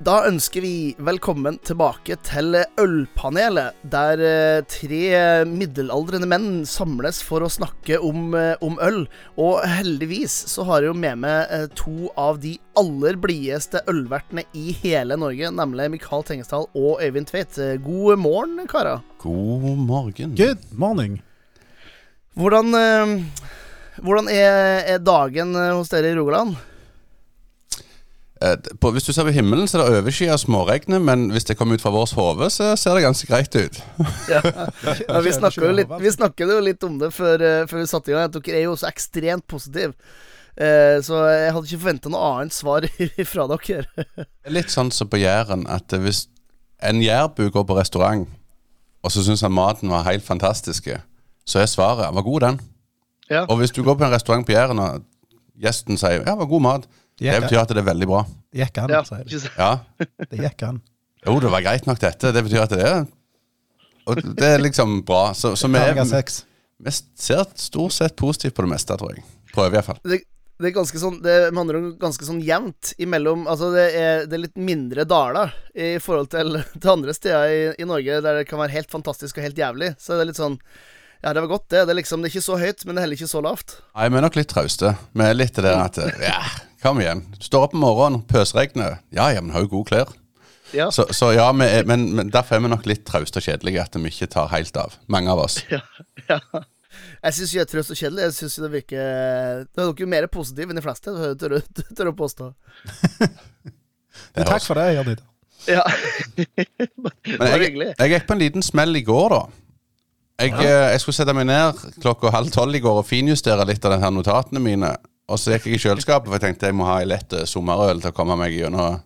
Da ønsker vi velkommen tilbake til Ølpanelet, der eh, tre middelaldrende menn samles for å snakke om, eh, om øl. Og heldigvis så har jeg jo med meg eh, to av de aller blideste ølvertene i hele Norge, nemlig Mikael Tengesdal og Øyvind Tveit. God morgen, karer. God morgen. Good morning. Hvordan, hvordan er, er dagen hos dere i Rogaland? Eh, På, hvis du ser på himmelen, så er det overskya småregner, men hvis det kommer ut fra vårt hode, så ser det ganske greit ut. Ja, vi snakket jo litt, vi snakket jo litt om det før, eh, før vi satte i gang. Dere er jo også ekstremt positive. Eh, så jeg hadde ikke forventa noe annet svar fra dere. Er Litt sånn som på Jæren, at hvis en jærbu går på restaurant, og så syns han maten var helt fantastisk, så er svaret 'var god, den'. Ja. Og hvis du går på en restaurant på Jæren, og gjesten sier 'ja, var god mat', det betyr at det er veldig bra. gikk an, Ja, sier de. Ja. Det gikk an. Jo, det var greit nok, dette. Det betyr at det er Og det er liksom bra. Så, så vi, er, vi ser stort sett positivt på det meste, tror jeg. Prøver iallfall. det, det er ganske sånn Det handler om ganske sånn jevnt imellom Altså, det er, det er litt mindre daler i forhold til, til andre steder i, i Norge der det kan være helt fantastisk og helt jævlig. Så det er litt sånn Ja, det var godt, det. Det er liksom Det er ikke så høyt, men det er heller ikke så lavt. Nei, vi er nok litt trauste. Vi er litt det der at Ja, kom igjen. Står opp om morgenen, pøsregner. Ja ja, men har jo gode klær. Ja. Så, så ja, vi er, men, men derfor er vi nok litt trauste og kjedelige, at vi ikke tar helt av. Mange av oss. ja, ja. Jeg syns ikke det er trøst og kjedelig. Jeg synes det virker Det er nok mer positiv enn de fleste, tør jeg- jeg påstå. Takk for det, Jan Didar. Ja. Men jeg, hyggelig. jeg gikk på en liten smell i går, da. Jeg, eh, jeg skulle sette meg ned klokka halv tolv i går og finjustere litt av de her notatene mine. Og så gikk jeg i kjøleskapet, for jeg tenkte jeg må ha ei lett eh, sommerøl til å komme meg gjennom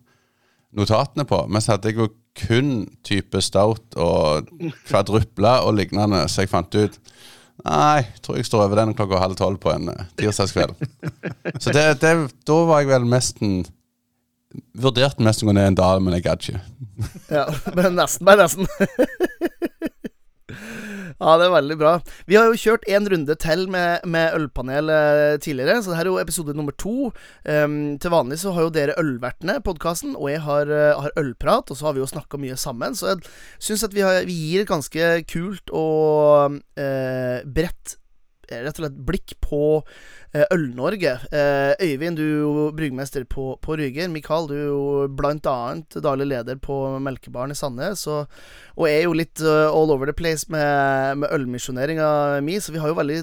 notatene på. Men så hadde jeg jo kun type stout og kvadrupla og lignende, så jeg fant ut Nei, tror jeg står over den klokka halv tolv på en eh, tirsdagskveld. Så det, det, da var jeg vel nesten Vurderte mest å gå ned en dal, men jeg gadd ikke. Ja, men nesten, Men nesten. Ja, det er veldig bra. Vi har jo kjørt en runde til med, med ølpanel eh, tidligere, så dette er jo episode nummer to. Um, til vanlig så har jo dere ølvertene podkasten, og jeg har, eh, har ølprat, og så har vi jo snakka mye sammen. Så jeg syns at vi, har, vi gir et ganske kult og uh, bredt rett og slett blikk på Øl-Norge. Eh, Øyvind, du er jo bryggmester på, på Ryger. Mikael, du er jo annet daglig leder på Melkebaren i Sandnes. Og, og er jo litt eh, all over the place med, med ølmisjoneringa mi, så vi har jo veldig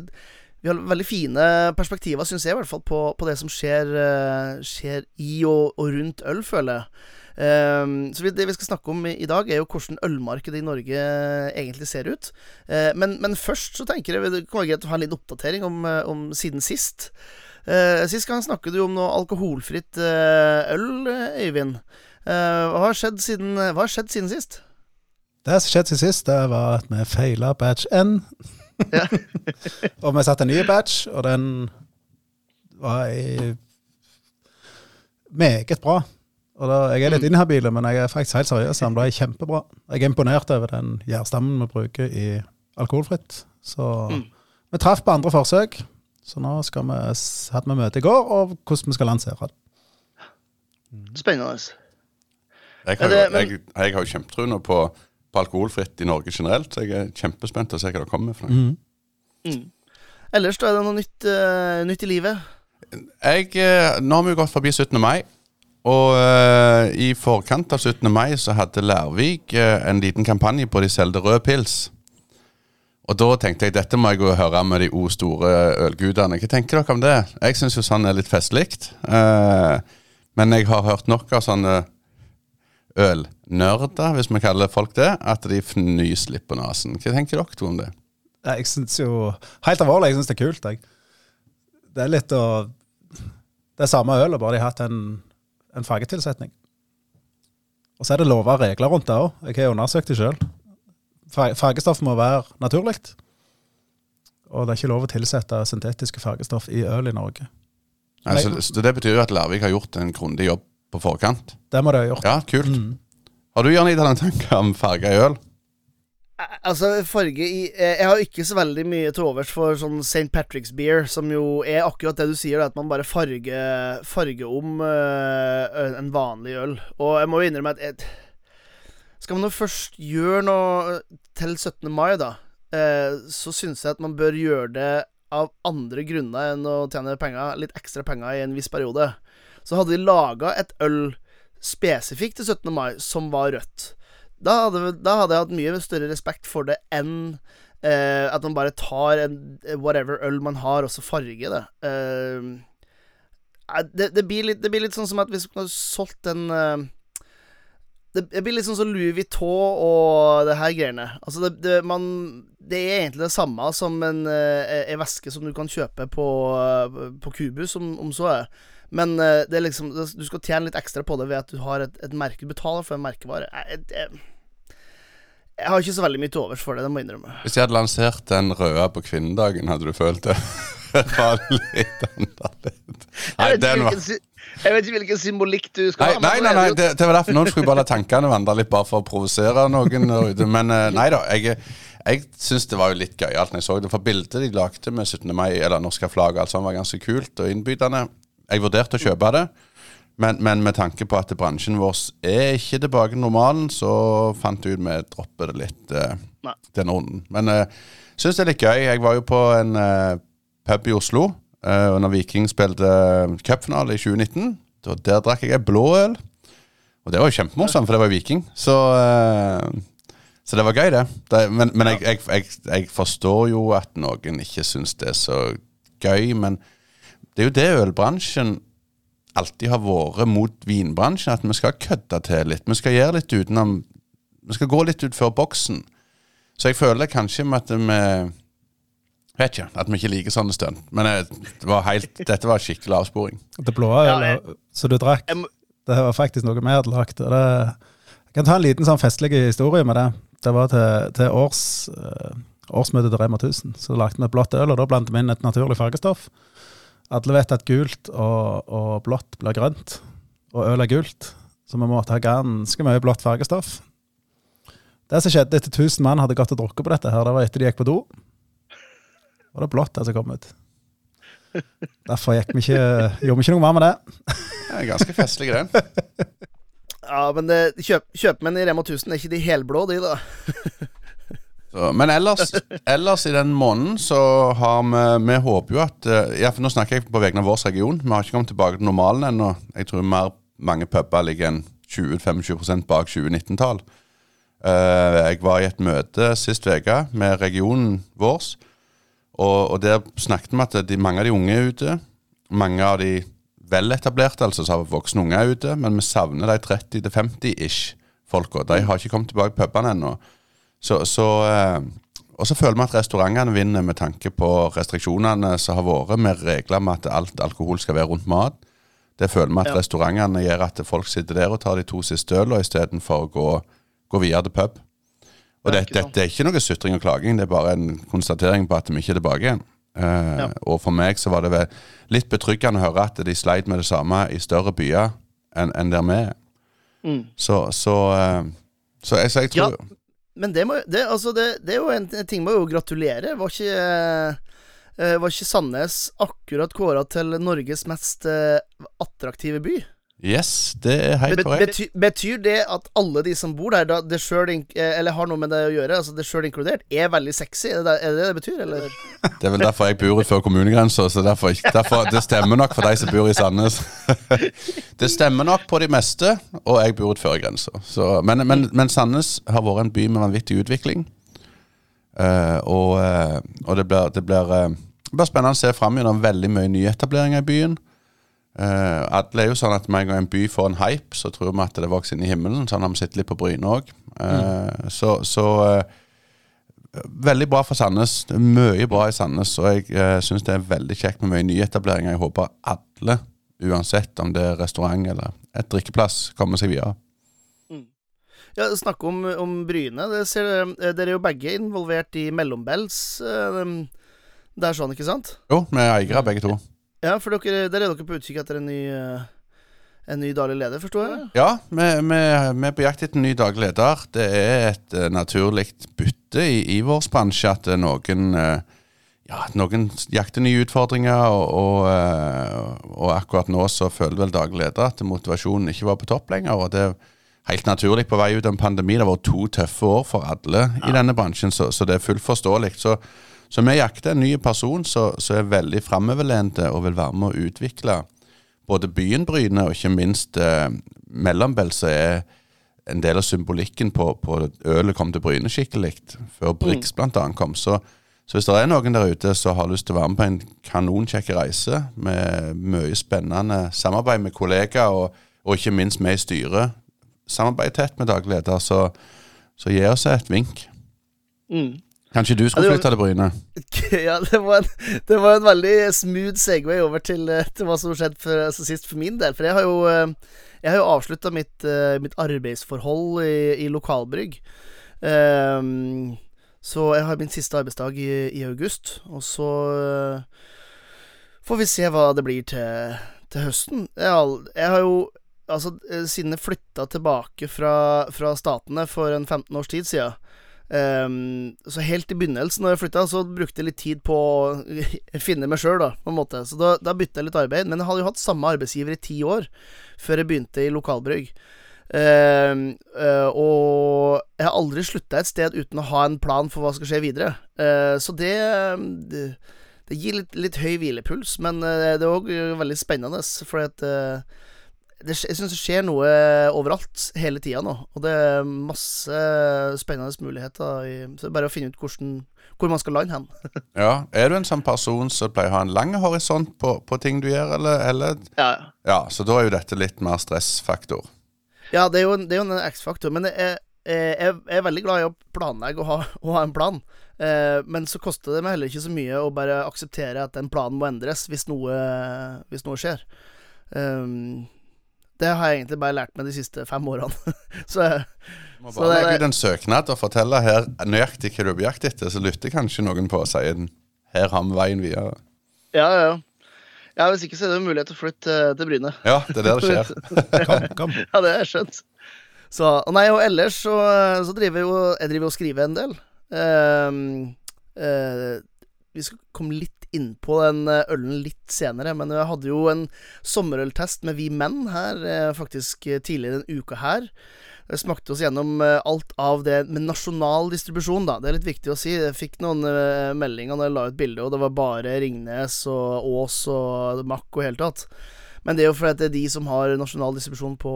vi har veldig fine perspektiver, syns jeg, i hvert fall, på, på det som skjer, eh, skjer i og, og rundt øl, føler jeg. Ehm, så Det vi skal snakke om i, dag, er jo hvordan ølmarkedet i Norge egentlig ser ut. Eh, men, men først så tenker jeg det kan være greit å ha en liten oppdatering om, eh, om siden sist. Eh, sist gang snakket du om noe alkoholfritt eh, øl, eh, Øyvind. Eh, hva, har skjedd siden, hva har skjedd siden sist? Det som skjedde siden sist, det var at vi feila batch N. Ja. og vi satte en ny batch, og den var meget bra. Og da, Jeg er litt inhabil, men jeg er faktisk helt seriøs. Den ble kjempebra. Jeg er imponert over den gjærstammen vi bruker i alkoholfritt. Så Mm. vi traff på andre forsøk. Så nå skal vi, hadde vi møte i går, og hvordan vi skal lansere det. Spennende. Jeg har, det- jo, jeg, jeg har jo kjempetrua nå på, på alkoholfritt i Norge generelt, så jeg er kjempespent til å se hva det kommer for noe. Mm. Ellers da er det noe nytt, uh, nytt i livet. Jeg, eh, nå har vi jo gått forbi 17. mai, og uh, i forkant av 17. mai så hadde Lærvik uh, en liten kampanje på de solgte rød pils. Og da tenkte jeg dette må jeg gå og høre med de o store ølgudene. Hva tenker dere om det? Jeg syns jo sånn er litt festlig. Uh, men jeg har hørt nok av sånne ølnerder, hvis vi kaller folk det, at de fnyser litt på nesen. Hva tenker dere to om det? Jeg synes jo Helt alvorlig, jeg syns det er kult. Jeg. Det er litt å Det er samme ølet, bare de har hatt en, en fargetilsetning. Og så er det lover og regler rundt det òg. Jeg har undersøkt det sjøl. Fargestoff må være naturlig. Og det er ikke lov å tilsette syntetiske fargestoff i øl i Norge. Nei, så, så det betyr jo at Larvik har gjort en grundig jobb på forkant. Det må de ha gjort. Ja, kult. Mm. Har du Jan Ida, en tanke om farge i øl? Eh, Altså, farge i eh, Jeg har ikke så veldig mye til overs for sånn St. Patrick's beer, som jo er akkurat det du sier, at man bare farger, farger om uh, en vanlig øl. Og jeg må jo innrømme at jeg, Skal man nå først gjøre noe til 17. mai, da, uh, så syns jeg at man bør gjøre det av andre grunner enn å tjene penger, litt ekstra penger i en viss periode. Så hadde de laga et øl spesifikt til 17. mai som var rødt. Da hadde, da hadde jeg hatt mye større respekt for det enn eh, at man bare tar en whatever øl man har, og så farger det. Eh, det, det, blir litt, det blir litt sånn som at hvis man hadde solgt en eh, det, det blir litt sånn som Louis Vuitton og det her greiene. Altså, det, det, man, det er egentlig det samme som en, eh, en veske som du kan kjøpe på, eh, på Kubus, om, om så er. Men eh, det er liksom du skal tjene litt ekstra på det ved at du har et, et merke du betaler for en merkevare. Jeg, jeg, jeg har ikke så veldig mye til overs for det, det må jeg innrømme. Hvis jeg hadde lansert den røde på kvinnedagen, hadde du følt det? var litt annerledes. Nei, Jeg den var jeg vet ikke hvilken symbolikk du skal ha. nei, nei, nei det det, var derfor Nå skulle jeg bare la tankene vandre litt, bare for å provosere noen. Men eh, nei da, jeg, jeg syns det var jo litt gøyalt når jeg så det. For bildet de lagde med 17. mai, eller norske flagg altså, alt var ganske kult og innbydende. Jeg vurderte å kjøpe det, men, men med tanke på at bransjen vår er ikke tilbake til normalen, så fant jeg ut vi dropper det litt uh, Nei. denne runden. Men uh, syns det er litt gøy. Jeg var jo på en uh, pub i Oslo uh, når Viking spilte uh, cupfinale i 2019. Da, der drakk jeg blå øl. Og det var jo kjempemorsomt, for det var Viking. Så, uh, så det var gøy, det. det men men jeg, jeg, jeg, jeg forstår jo at noen ikke syns det er så gøy. Men det er jo det ølbransjen alltid har vært mot vinbransjen. At vi skal kødde til litt. Vi skal gjøre litt utenom Vi skal gå litt utfor boksen. Så jeg føler kanskje med at vi Vet ikke, at vi ikke liker sånne stunt. Men det var helt, dette var skikkelig avsporing. Det blå Ja, ølet jeg- som du drakk, det var faktisk noe vi hadde lagd. Jeg kan ta en liten sånn festlig historie med det. Det var til, til års, eh, årsmøtet til Rema 1000. Så lagde vi et blått øl, og da blandet vi inn et naturlig fargestoff. Alle vet at gult og, og blått blir grønt, og øl er gult. Så vi måtte ha ganske mye blått fargestoff. Det som skjedde etter 1000 mann hadde gått og drukket på dette, her, det var etter de gikk på do. Og det blått det som kom ut. Derfor gikk vi ikke, gjorde vi ikke noe mer med det. Det er ganske festlig, den. Ja, men det, kjøp, kjøpmenn i Rema 1000 er ikke de helblå, de, da. Så, men ellers, ellers i den måneden så har vi Vi håper jo at eh, Ja, for Nå snakker jeg på vegne av vår region. Vi har ikke kommet tilbake til normalen ennå. Jeg tror mer mange puber ligger enn 20-25 bak 2019-tall. Uh, jeg var i et møte sist uke med regionen vår, og, og der snakket vi at de, mange av de unge er ute. Mange av de veletablerte, altså som har voksne unge, er ute. Men vi savner de 30-50-ish folka. De har ikke kommet tilbake på pubene ennå. Så, så, eh, og så føler vi at restaurantene vinner med tanke på restriksjonene som har vært, med regler med at alt alkohol skal være rundt mat. Det føler vi at Ja. restaurantene gjør at folk sitter der og tar de to siste ølene istedenfor å gå, gå videre til pub. Og dette, det, ikke det, sant. det er ikke noe sutring og klaging, det er bare en konstatering på at vi ikke er tilbake igjen. Uh, Ja. Og for meg så var det litt betryggende å høre at de sleit med det samme i større byer enn en der vi er. Mm. Så, så, uh, så, jeg, så jeg Ja. tror Men det, må, det, altså det, det er jo en en ting må jo gratulere. Var ikke, uh, var ikke Sandnes akkurat kåra til Norges mest attraktive by? Yes, det er helt korrekt. bety, betyr det at alle de som bor der, da, det selv, eh, eller har noe med det å gjøre, altså det sjøl inkludert, er veldig sexy? Er det er det det betyr, eller? Det er vel derfor jeg bor før kommunegrensa, så derfor, derfor Det stemmer nok for de som bor i Sandnes. Det stemmer nok på de meste, og jeg bor utenfor grensa. Men, men, men Sandnes har vært en by med vanvittig utvikling. uh, og eh, og det, blir, det, blir, det blir spennende å se fram gjennom veldig mye nyetableringer i byen. Uh, alle er jo sånn at Med en gang en by får en hype, så tror vi at det vokser inn i himmelen. Sånn har vi sett litt på Bryne òg. Så, så uh, Veldig bra for Sandnes. Mye bra i Sandnes. Og jeg uh, syns det er veldig kjekt med mye nyetableringer. Jeg håper alle, uansett om det er restaurant eller et drikkeplass, kommer seg videre. Ja, Snakke om, om Bryne. Det ser, eh, dere er jo begge involvert i Mellombels. eh, Det er sånn, ikke sant? Jo, vi er eiere begge to. Ja, for dere, der er dere på utkikk etter en ny, eh, en ny daglig leder, forstår jeg? Ja, vi, vi, vi er på jakt etter en ny daglig leder. Det er et uh, naturlig bytte i, i vår bransje at noen uh, ja, noen jakter nye utfordringer, og, og, uh, og, akkurat nå så føler vel daglig leder at motivasjonen ikke var på topp lenger. og det er helt naturlig på vei ut av en pandemi. Det har vært to tøffe år for alle ja. i denne bransjen, så, så, det er fullt forståelig. Så, så vi jakter en ny person som er veldig framoverlente og vil være med å utvikle både byen Bryne og ikke minst eh, Mellombel, som er en del av symbolikken på, på ølet kom til Bryne skikkelig, før Brix mm. bl.a. kom. Så, så, hvis det er noen der ute som har lyst til å være med på en kanonkjekk reise med mye spennende samarbeid med kollegaer, og, og ikke minst med i styret, samarbeid tett med daglig leder, så, så gi oss et vink. Mm. Kanskje du skulle flytta til Bryne? Ja, det var, en, det var en veldig smooth segway over til, eh, til hva som skjedde for, altså sist for min del. For jeg har jo, eh, jeg har jo avslutta mitt, eh, mitt, arbeidsforhold i, i lokalbrygg. Um, så jeg har min siste arbeidsdag i, i august. Og så får vi se hva det blir til, til høsten. Jeg, jeg, har jo Altså, siden jeg flytta tilbake fra, fra Statene for en 15 års tid siden Um, så helt i begynnelsen, når jeg flytta, så brukte jeg litt tid på å finne meg sjøl, da, på en måte. Så da, da bytta jeg litt arbeid. Men jeg hadde jo hatt samme arbeidsgiver i ti år før jeg begynte i lokalbrygg. Uh, uh, og jeg har aldri slutta et sted uten å ha en plan for hva som skal skje videre. Uh, så det, det, det gir litt, litt, høy hvilepuls, men det er òg veldig spennende, for at det, jeg syns det skjer noe overalt hele tida nå. Og det er masse spennende muligheter. I, så det er bare å finne ut hvordan, hvor man skal lande hen. ja. Er du en sånn person som pleier å ha en lang horisont på, på ting du gjør, eller, eller? Ja. ja. Så da er jo dette litt mer stressfaktor. Ja, det er jo, det er jo en X-faktor. Men jeg, jeg, jeg, er veldig glad i å planlegge og ha, å ha en plan. Eh, men så koster det meg heller ikke så mye å bare akseptere at den planen må endres hvis noe, hvis noe skjer. Um, det har jeg egentlig bare lært meg de siste fem årene. så må bare legge ut en søknad og fortelle her nøyaktig hva du blir jaktet etter, så lytter kanskje noen på og sier her har vi veien videre. Ja, ja. Ja, Hvis ikke så er det mulighet til å flytte til Bryne. Ja, det er der det skjer. kom, kom. Ja, det er skjønt. Så, og nei, og ellers så, så driver jeg jo Jeg driver og skriver en del. Uh, uh, vi skal komme litt innpå den eh, ølen litt senere, men jeg hadde jo en sommerøltest med Vi Menn her eh, faktisk eh, tidligere en uka her. Jeg smakte oss gjennom alt av det med nasjonal distribusjon, da. Det er litt viktig å si. Jeg fikk noen meldinger når jeg la ut bilde, og det var bare Ringnes og Ås og Mack og hele tatt. Men det er jo fordi det er de som har nasjonal distribusjon på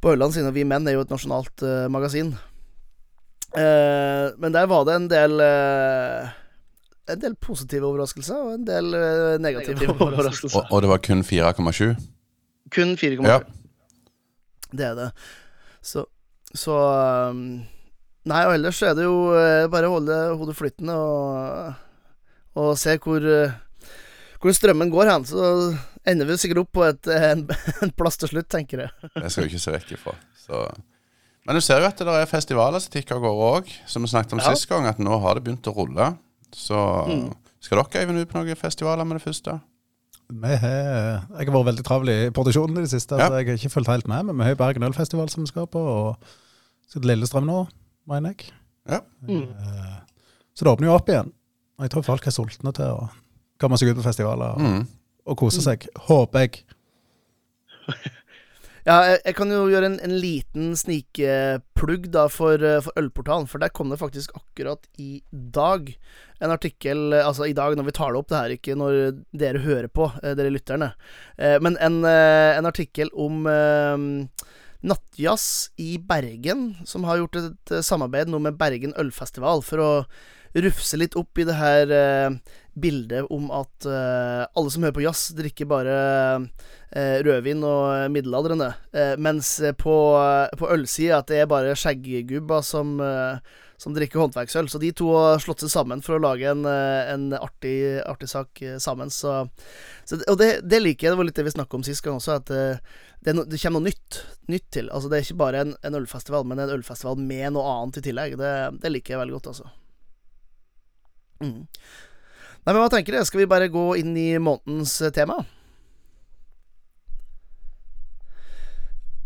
på ølene sine. og Vi Menn er jo et nasjonalt magasin. Uh, men der var det en del uh, en del positive overraskelser og en del uh, negative, negative overraskelser. Og, og, det var kun 4,7? Kun 4,7. Ja. Det er det. Så, så um, Nei, og ellers er det jo uh, bare å holde hodet flyttende og, og se hvor, uh, hvor strømmen går hen. Så ender vi sikkert opp på et, en, en, plass til slutt, tenker jeg. det skal du ikke se vekk ifra. Så. Men du ser jo at det er festivaler som tikker av gårde òg, som vi snakket om ja. sist gang, at nå har det begynt å rulle. Så mm. skal dere Eivind ut på noen festivaler med det første? Vi har, jeg har vært veldig travel i produksjonen i det siste, ja. så jeg har ikke fulgt helt med. Men vi har Bergen Ølfestival som vi skal på, og så til Lillestrøm nå, mener jeg. Ja. Mm. Så det åpner jo opp igjen. Og jeg tror folk er sultne til å komme seg ut på festivaler og, mm. og kose seg. Håper jeg. Ja, jeg, jeg, kan jo gjøre en, en liten snikplugg da for, eh, for, Ølportalen. For der kom det faktisk akkurat i dag en artikkel Altså i dag når vi tar det opp, det her ikke når dere hører på, eh, dere lytterne. Eh, men en, en artikkel om Nattjazz i Bergen, som har gjort et samarbeid nå med Bergen Ølfestival for å rufse litt opp i det her eh, bildet om at uh, alle som hører på jazz, drikker bare uh, rødvin og middelaldrende. Uh, mens på, på ølsida at det er bare skjeggubber som, som drikker håndverksøl. Så de to har slått seg sammen for å lage en, en artig, artig, sak sammen. Så, så, og det, det, liker jeg. Det var litt det vi snakka om sist gang også, at det, no, det, kommer noe nytt, nytt, til. Altså Det er ikke bare en, en, ølfestival, men en ølfestival med noe annet i tillegg. Det, det liker jeg veldig godt, altså. Mm. Nei, men hva tenker dere? Skal vi bare gå inn i månedens eh, tema?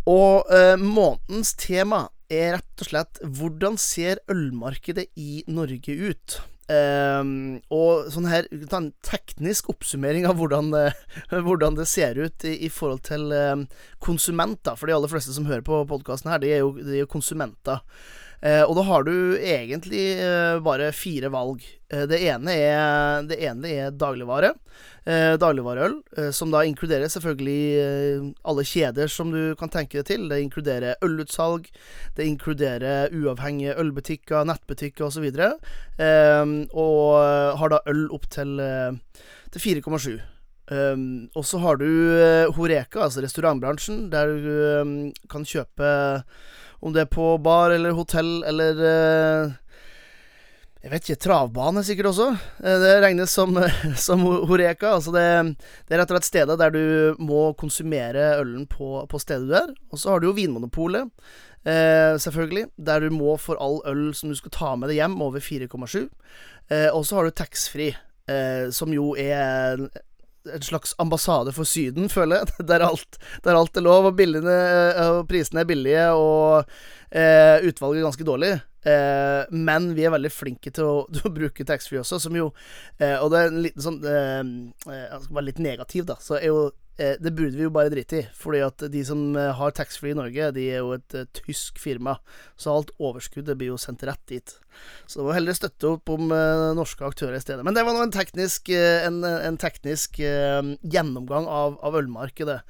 Og eh, månedens tema er rett og slett hvordan ser ølmarkedet i Norge ut? Um, og sånn her en teknisk oppsummering av hvordan det, hvordan det ser ut i, i forhold til um, konsumenter. For de aller fleste som hører på podkasten her, de er jo, de er konsumenter. Uh, og da har du egentlig uh, bare fire valg. Uh, det, ene er, det ene er dagligvare eh, dagligvareøl, eh, som da inkluderer selvfølgelig eh, alle kjeder som du kan tenke deg til. Det inkluderer ølutsalg, det inkluderer uavhengige ølbutikker, nettbutikker osv. Eh, og har da øl opp til, eh, til 4,7. Um, og så har du uh, Horeka, altså restaurantbransjen, der du um, kan kjøpe om det er på bar eller hotell eller uh, jeg vet ikke, travbane sikkert også. Eh, det regnes som, som horeka. Altså det, det, er rett og slett stedet der du må konsumere ølen på, på stedet du er. Og så har du jo Vinmonopolet, eh, selvfølgelig. Der du må for all øl som du skal ta med deg hjem, over 4,7. Eh, og så har du taxfree, eh, som jo er en slags ambassade for Syden, føler jeg. Der alt, der alt er lov, og, eh, og prisene er billige, og eh, utvalget er ganske dårlig. Eh, men vi er veldig flinke til å, til å bruke taxfree også, som jo eh, Og det er en liten sånn Jeg skal være litt negativ, da. Så er jo det burde vi jo bare drite i. Fordi at de som har taxfree i Norge, de er jo et tysk firma. Så alt overskuddet blir jo sendt rett dit. Så det må heller støtte opp om norske aktører i stedet. Men det var nå en teknisk, en, en teknisk gjennomgang av, av ølmarkedet.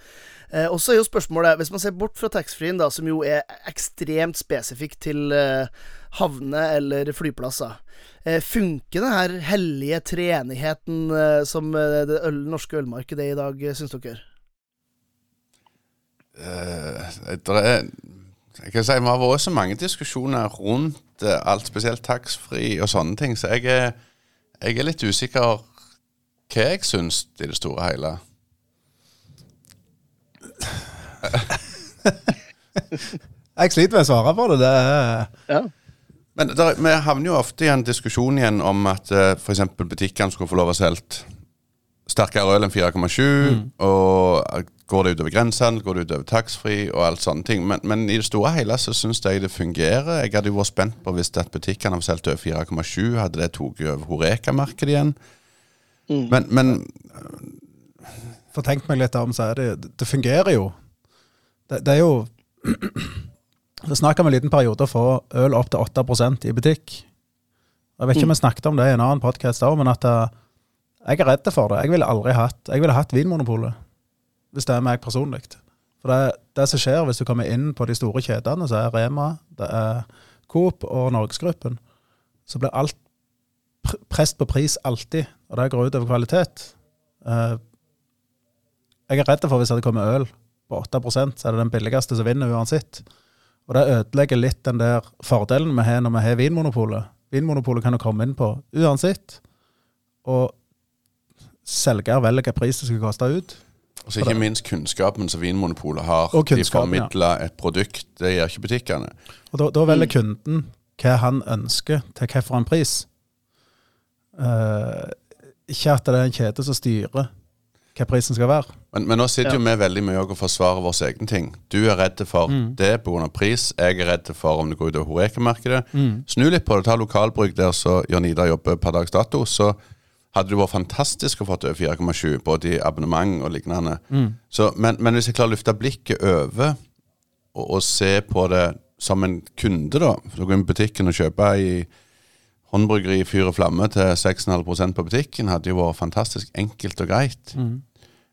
Eh, og så er jo spørsmålet, hvis man ser bort fra taxfree-en, som jo er ekstremt spesifikt til eh, havner eller flyplasser, eh, funker denne her hellige treenigheten eh, som eh, det øl, norske ølmarkedet er i dag, syns dere? Uh, er, jeg kan si Vi har vært så mange diskusjoner rundt alt, spesielt taxfree og sånne ting, så jeg er, jeg er litt usikker hva jeg syns i det store og hele. jeg sliter med å svare på det. det ja. Men der, vi havner jo ofte i en diskusjon igjen om at uh, f.eks. butikkene skulle få lov å selge sterkere øl enn 4,7. Mm. Og går det utover grensehandel, går det utover taxfree og alt sånne ting. Men, men, i det store og hele så syns jeg det fungerer. Jeg hadde jo vært spent på hvis at butikkene hadde solgt over 4,7, hadde det tatt over Horeka-markedet igjen. Mm. Men, men For tenk meg litt om, så er det Det fungerer jo. Det, det er jo Så snakker vi en liten periode å få øl opp til 8% i butikk. Jeg vet ikke om vi snakket om det i en annen podkast òg, men at uh, jeg er redd for det. Jeg ville aldri hatt Jeg ville hatt Vinmonopolet, hvis det er meg personlig. For det, det som skjer hvis du kommer inn på de store kjedene, så er Rema, det er Coop og Norgesgruppen, så blir alt pr press på pris alltid, og det går ut over kvalitet. Uh, jeg er redd for hvis det kommer øl på 8% så er det den billigste som vinner uansett. Og det ødelegger litt den der fordelen vi har når vi har Vinmonopolet. Vinmonopolet kan jo komme inn på uansett, og selger velger hvilken pris det skal koste ut. Og så ikke minst kunnskapen som Vinmonopolet har. De formidler ja. et produkt. Det gjør ikke butikkene. Og Da, da velger kunden hva han ønsker til hvilken pris. Uh, ikke at det er en kjede som styrer hva prisen skal være. Men, men nå sitter ja. jo vi veldig mye og forsvarer våre egne ting. Du er redd for mm. det pga. pris. Jeg er redd for om det går ut over Horeka-markedet. Mm. Snu litt på det. Ta lokalbruk der så Jan Ida jobber per dags dato. Så hadde det vært fantastisk å få til 4,7, både i abonnement og lignende. Mm. Så, men, men, hvis jeg klarer å løfte blikket over og, og, se på det som en kunde, da Så går inn i butikken og kjøper i håndbryggeri Fyr og Flamme til 6,5 på butikken hadde jo vært fantastisk enkelt og greit. Mm.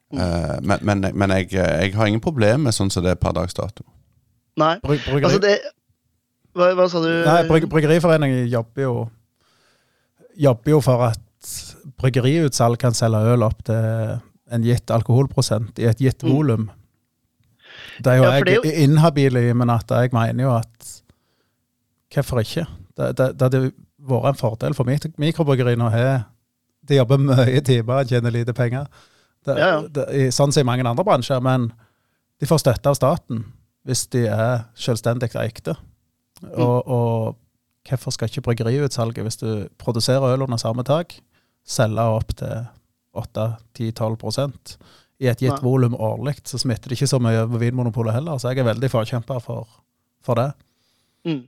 Uh, men, men, men jeg, jeg, har ingen problem med sånn som det er per dags dato. Nei. Bryg, Altså det hva, hva, sa du? Nei, bryg, Bryggeriforeningen jobber jo, jobber jo for at bryggeriutsalg kan selge øl opp til en gitt alkoholprosent i et gitt mm. volum. Det er jo ja, jeg er jo... inhabil i, men at jeg mener jo at Hvorfor ikke? Det, det, det, det vært en fordel for mikrobryggeriene å ha De jobber mye timer og tjener lite penger. Det, ja, ja. Det, sånn som i mange andre bransjer. Men de får støtte av staten hvis de er selvstendig eikte. Mm. Og, og, hvorfor skal ikke bryggeriutsalget, hvis du produserer øl under samme tak, selge opp til 8-10-12 i et gitt Nei. volum årlig, så smitter det ikke så mye over Vinmonopolet heller. Så jeg er veldig forkjemper for, for det. Mm.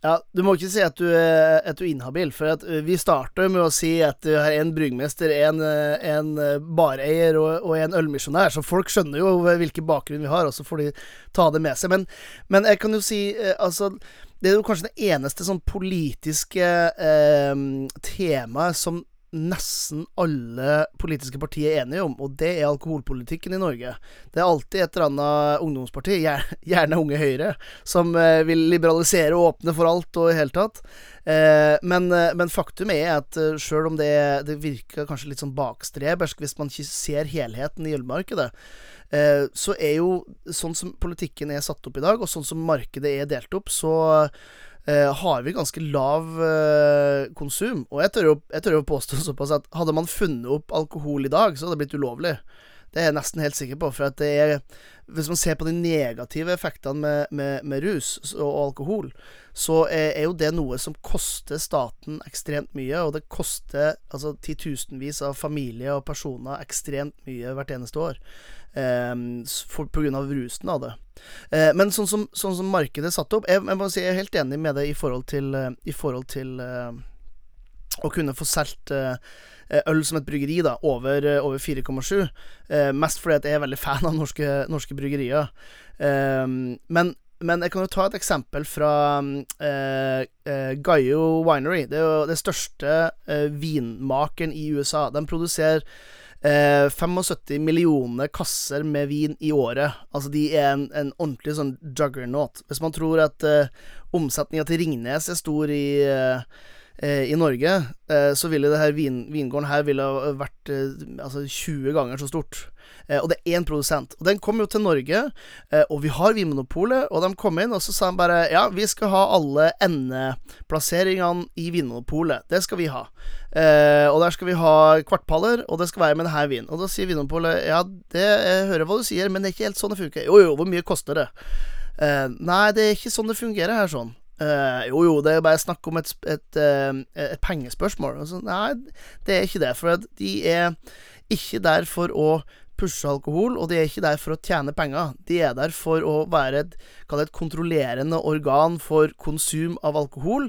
Ja, Du må ikke si at du, er- at er inhabil, for uh, vi starter med å si at du har en bryggmester, en, uh, bareier og, og en ølmisjonær, så folk skjønner jo hvilken bakgrunn vi har, og så får de ta det med seg. Men, men jeg kan jo si altså Det er jo kanskje det eneste sånn politiske eh, temaet som nesten alle politiske partier er enige om, og det er alkoholpolitikken i Norge. Det er alltid et eller annet ungdomsparti, gjerne Unge Høyre, som eh, vil liberalisere og åpne for alt og i hele tatt. Eh, men, eh, men faktum er at sjøl om det, det virker kanskje litt sånn bakstrebersk hvis man ikke ser helheten i ølmarkedet, så er jo sånn som politikken er satt opp i dag, og sånn som markedet er delt opp, så eh, har vi ganske lav eh, konsum. Og jeg tør, jo, jeg tør jo påstå såpass at hadde man funnet opp alkohol i dag, så hadde det blitt ulovlig. Det er jeg nesten helt sikker på. For er Hvis man ser på de negative effektene med, med, med rus og alkohol, så er, er jo det noe som koster staten ekstremt mye. Og det koster altså titusenvis av familier og personer ekstremt mye hvert eneste år. Eh, for, på grunn av rusen av det. Eh, men sånn som, sånn som markedet er satt opp Jeg, jeg si jeg er helt enig med det i forhold til, i forhold til eh, å kunne få solgt eh, øl som et bryggeri da over, eh, over 4,7. Eh, mest fordi at jeg er veldig fan av norske, norske bryggerier. Eh, men, men jeg kan jo ta et eksempel fra eh, eh, Gaio Winery. Det er jo det største eh, vinmakeren i USA. De produserer eh, 75 millioner kasser med vin i året. Altså de er en, en ordentlig sånn juggernaut. Hvis man tror at eh, omsetninga til Ringnes er stor i eh, eh, i Norge, eh, så ville det her vin, vingården her ville vært eh, altså 20 ganger så stort. Eh, og det er én produsent. Og den kom jo til Norge, eh, og vi har Vinmonopolet, og de kom inn, og så sa de bare ja, vi skal ha alle endeplasseringene i Vinmonopolet. Det skal vi ha. Eh, og der skal vi ha kvartpaller, og det skal være med denne vinen. Og da sier Vinmonopolet ja, det, jeg hører hva du sier, men det er ikke helt sånn det funker. Jo, jo, hvor mye koster det? Eh, nei, det er ikke sånn det fungerer her, sånn. Eh, jo, jo, det er bare snakk om et, et, et, eh, et pengespørsmål. Altså, nei, det er ikke det. For de er ikke der for å pushe alkohol, og de er ikke der for å tjene penger. De er der for å være et, et kontrollerende organ for konsum av alkohol,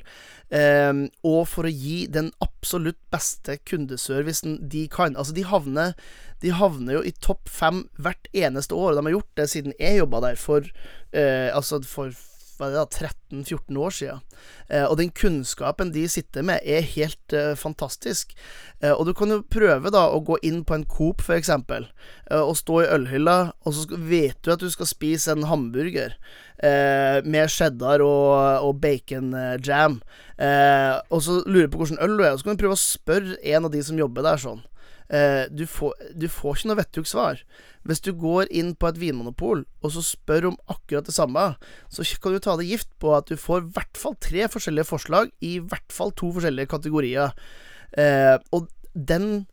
eh, og for å gi den absolutt beste kundeservicen de kan. Altså, de havner, de havner jo i topp fem hvert eneste år, og de har gjort det siden jeg jobba der for eh, Altså for hva er det da, 13-14 år siden. Eh, og den kunnskapen de sitter med, er helt eh, fantastisk. Eh, og du kan jo prøve da å gå inn på en Coop, eksempel, eh, og stå i ølhylla, og så vet du at du skal spise en hamburger med cheddar og, og bacon jam, eh, og så lurer du på hvordan øl du er, og så kan du prøve å spørre en av de som jobber der sånn. Eh, du, får, du får ikke noe vettug svar. Hvis du går inn på et vinmonopol og så spør om akkurat det samme, så kan du ta det gift på at du får i hvert fall tre forskjellige forslag i hvert fall to forskjellige kategorier. Eh, og den,